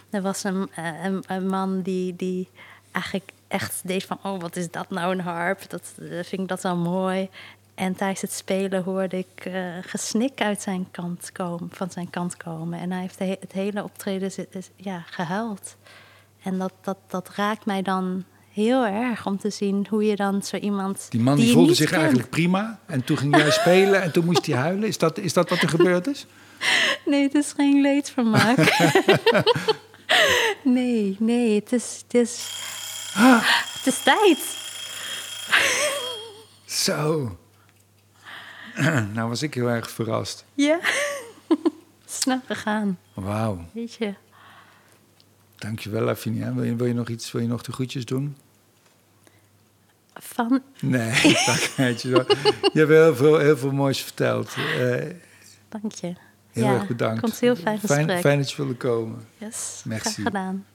er was een, eh, een, een man die, die eigenlijk echt deed van oh wat is dat nou een harp dat eh, vind ik dat wel mooi en tijdens het spelen hoorde ik eh, gesnik uit zijn kant komen van zijn kant komen en hij heeft he- het hele optreden ja gehuild en dat, dat, dat raakt mij dan heel erg om te zien hoe je dan zo iemand. Die man die je voelde zich kent- eigenlijk prima. En toen ging jij spelen en toen moest hij huilen. Is dat, is dat wat er gebeurd is? Nee, het is geen leedvermaak. nee, nee, het is, het is, het is tijd. Zo. nou was ik heel erg verrast. Ja, snel gegaan, Wauw. weet je. Dankjewel, Lavinia. Wil je, wil je nog iets, wil je nog de groetjes doen? Van, Nee. Je hebt heel veel, heel veel moois verteld. Eh, dank je. heel Ja, erg bedankt. Het heel fijn gesprek. Fijn, fijn dat je wilde komen. Yes, Merci. graag gedaan.